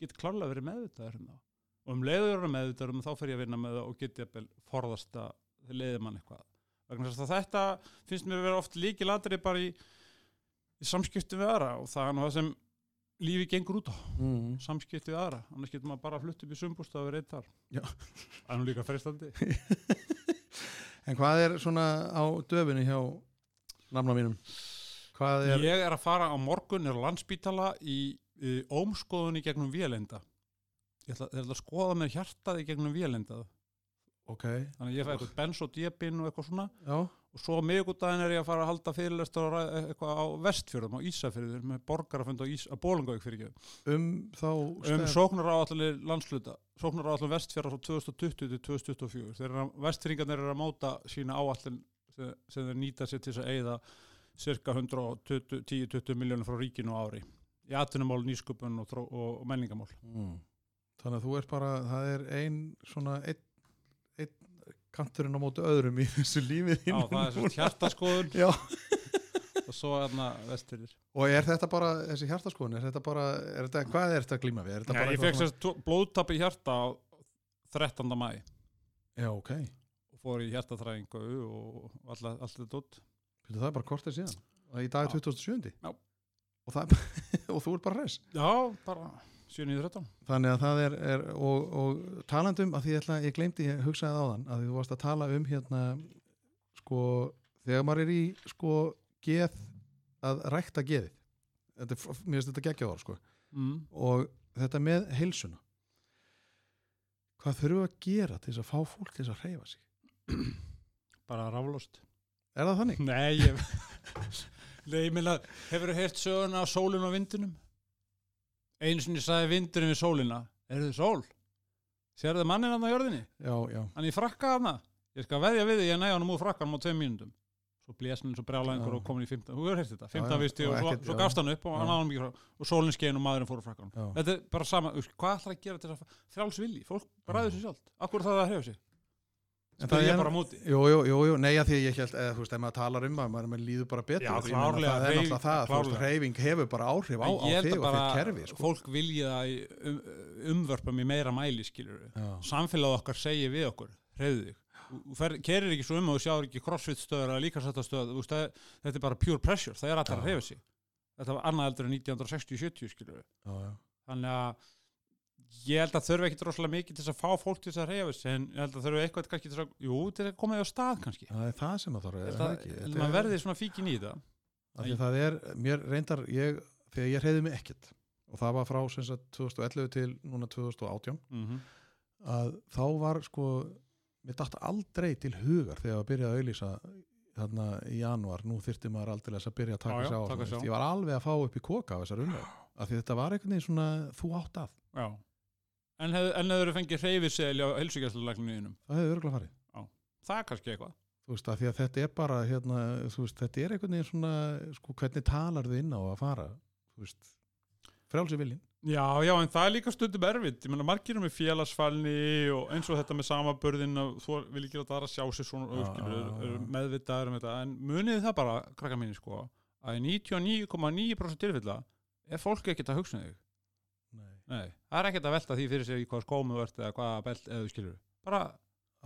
Get klárlega verið meðvitaður um það. Og um leiður meðvitaður um þá fer ég að vinna með það og get ég að forðast að leiði mann eitthvað þetta finnst mér að vera oft líki ladri bara í, í samskiptum við aðra og það er nú það sem lífi gengur út á. Mm. samskipti við aðra, annars getur maður bara flutt upp í sumbúst og verið þar. Já. það er nú líka freistandi. En hvað er svona á döfinni hjá namna mínum? Er ég er að fara á morgun er á landspítala í, í ómskoðunni gegnum vélenda ég ætla, ég ætla að skoða með hjartaði gegnum vélenda ok, þannig að ég fæ eitthvað bensodiepin og eitthvað svona. Já, og svo miðgudaginn er ég að fara að halda fyrirlestur ræða eitthvað á vestfjörðum á Ísafjörður með borgarafund á, Ís, á Bólingauk fyrir ekki. Um þá um stef- sóknar áallir landsluta sóknar áallir vestfjörðar frá 2020 til 2024 þegar vestfyringarnir eru að móta sína áallin sem, sem þeir nýta sér til að eigða cirka 110-20 miljónum frá ríkinu ári í atvinnumál, nýsköpun og, og, menningamál mm. þannig að þú ert bara það er ein svona einn ein kanturinn á móti öðrum í þessu lífið Já, það er núna. svo hjartaskoðun Já. og svo hérna vestfyrir og er þetta bara, þessi hjartaskoðun er þetta bara, er þetta, hvað er þetta að glíma við? Er Já, ég fekk sérst blóðtap í hjarta á 13. mæ Já, ok, og fór í hjartaþræðingu og alla, allt þetta Fyrir það er bara kortið síðan í dag er Já. 2007 Já. og, það, og þú ert bara res Já, bara 7.13 þannig að það er, er og, og talandum, að því ég, ætla, ég glemdi ég hugsaði áðan, að því þú varst að tala um hérna, sko þegar maður er í, sko geð, að rækta er- mér finnst þetta geggjaðar, sko mm. og þetta með heilsuna hvað þurfum við að gera til þess að fá fólk til þess að hreyfa sig bara ráflost er það þannig? Nei, ég ég meina, hefur þú heyrt söguna á sólinu og vindinum? Einu sinni sagði vindurinn við sólina Er þið sól? Sérðu manninn hann á jörðinni? Já, já, Hann í frakka hann Ég skal veðja við því ég næja hann úr frakkanum á tveim mínútum Svo blés hann eins og brjálæðingur Já. og komin í 15 Þú hefur heyrt þetta, Já, já, 15 visti og svo, svo gafst hann upp og hann náði hann mikið frá og sólinn skein og maðurinn fór úr frakkanum. Þetta er bara sama, hvað ætlar að gera til að frjáls vilji? Fólk ræður sér sjálft Akkur það að hreyfa sig? En það er- bara móti? Jú, jú, jú, jú, nei að því ég held, eða þú veist, ef maður talar um að maður, maður líður bara betur, Já, klárlega, það er náttúrulega það, þú veist, reyfing hefur bara áhrif á, á þig og þitt kerfi, sko. fólk vilja um, umvörpum í meira mæli skilur samfélag okkar segir við okkur hreyðu þig. Þú kerir ekki svo um og þú sjáur ekki crossfit stöður eða líka stöður þetta er bara pure pressure, það er allir að Já. hreyfa sig. Þetta var annað eldur en 1960-70 skilur já, já. þannig að ég held að þurfi ekki droslega mikið til að fá fólk til þess að hreyfa sig en ég held að þurfi eitthvað kannski til að jú, til að koma á stað kannski. Það er það sem það þarf, Ég að, að maður er- verði svona fíkin í það að það er, mér reyndar ég, þegar ég reyði mig ekkert og það var frá sem sagt 2011 til núna 2018 mm -hmm. að þá var sko mér datt aldrei til hugar þegar að byrja að auðlýsa þarna í januar, nú þyrfti maður aldrei að byrja að taka Já, já, sig á, taka ég var alveg að fá upp í koka af þessar umræð, af því þetta var veginn svona þú átt að, Já. En hefur hefur fengið hreyfisegli á heilsugjastlulækninum það hefði örgulega farið. Það er kannski eitthvað. Þú veist, að þetta er bara hérna, veist, þetta er einhvern veginn svona sko, hvernig talar þið inn á að fara þú veist, frjálsi viljin Já, já, en það er líka stundum erfitt. Ég meina margir með félagsfælni og eins og þetta með samabörðin og þú vil ekki láta aðra sjá sér svona Já, já, já. eru meðvitaður um þetta. En munið það bara, krakka mínu sko að í 99,9% tilfella er fólk ekkert að hugsa um þig Nei. Það er ekkert að velta því fyrir sig hvað skómu ert eða hvað belt eða þú skilur. Bara,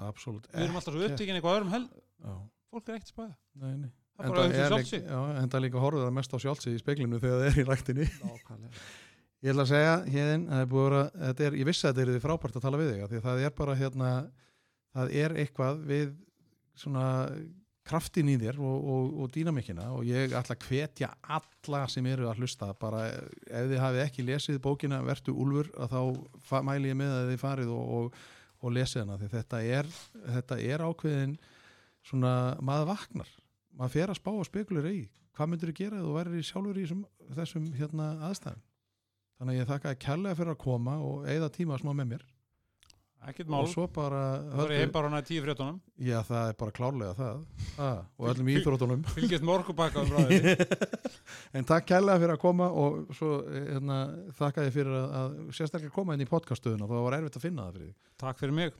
absolutt við erum alltaf svo upptíkin eitthvað öðrum hel já, fólk er ekkert spæða nei, nei. Það er bara Enda auðvitað er líka, sig já, enda líka horfður það mest á sjálfsig í speglinu þegar það er í ræktinni. Nákvæmlega. Ég ætla að segja það er að vera, þetta er, ég vissi að þetta er því frábært að tala við þig, af því að það er bara hérna, það er eitthvað við svona kraftin í þér og, og, og dýnamikina og ég ætla að hvetja alla sem eru að hlusta, bara ef þið hafið ekki lesið bókina Vertu Úlfur, að þá mæli ég með að þið farið og, og, lesið hana, því þetta er, þetta er ákveðin svona, maður vaknar, maður fer að spá og spekulir í, hvað myndir þú gera ef þú værir í sjálfur í þessum, þessum hérna aðstæðum. Þannig að ég þakka að kærlega fyrir að koma og eigða tíma smá með mér ekkert mál, og svo bara það er bara hana í tíu fréttunum Já, það er bara klárlega það. Ah, og öllum íþróttunum. fylgjast ræðinni En takk kærlega fyrir að koma og svo hérna, þakka ég fyrir að, að sérstaklega koma inn í podcastuðuna þá var erfitt að finna það fyrir takk fyrir mig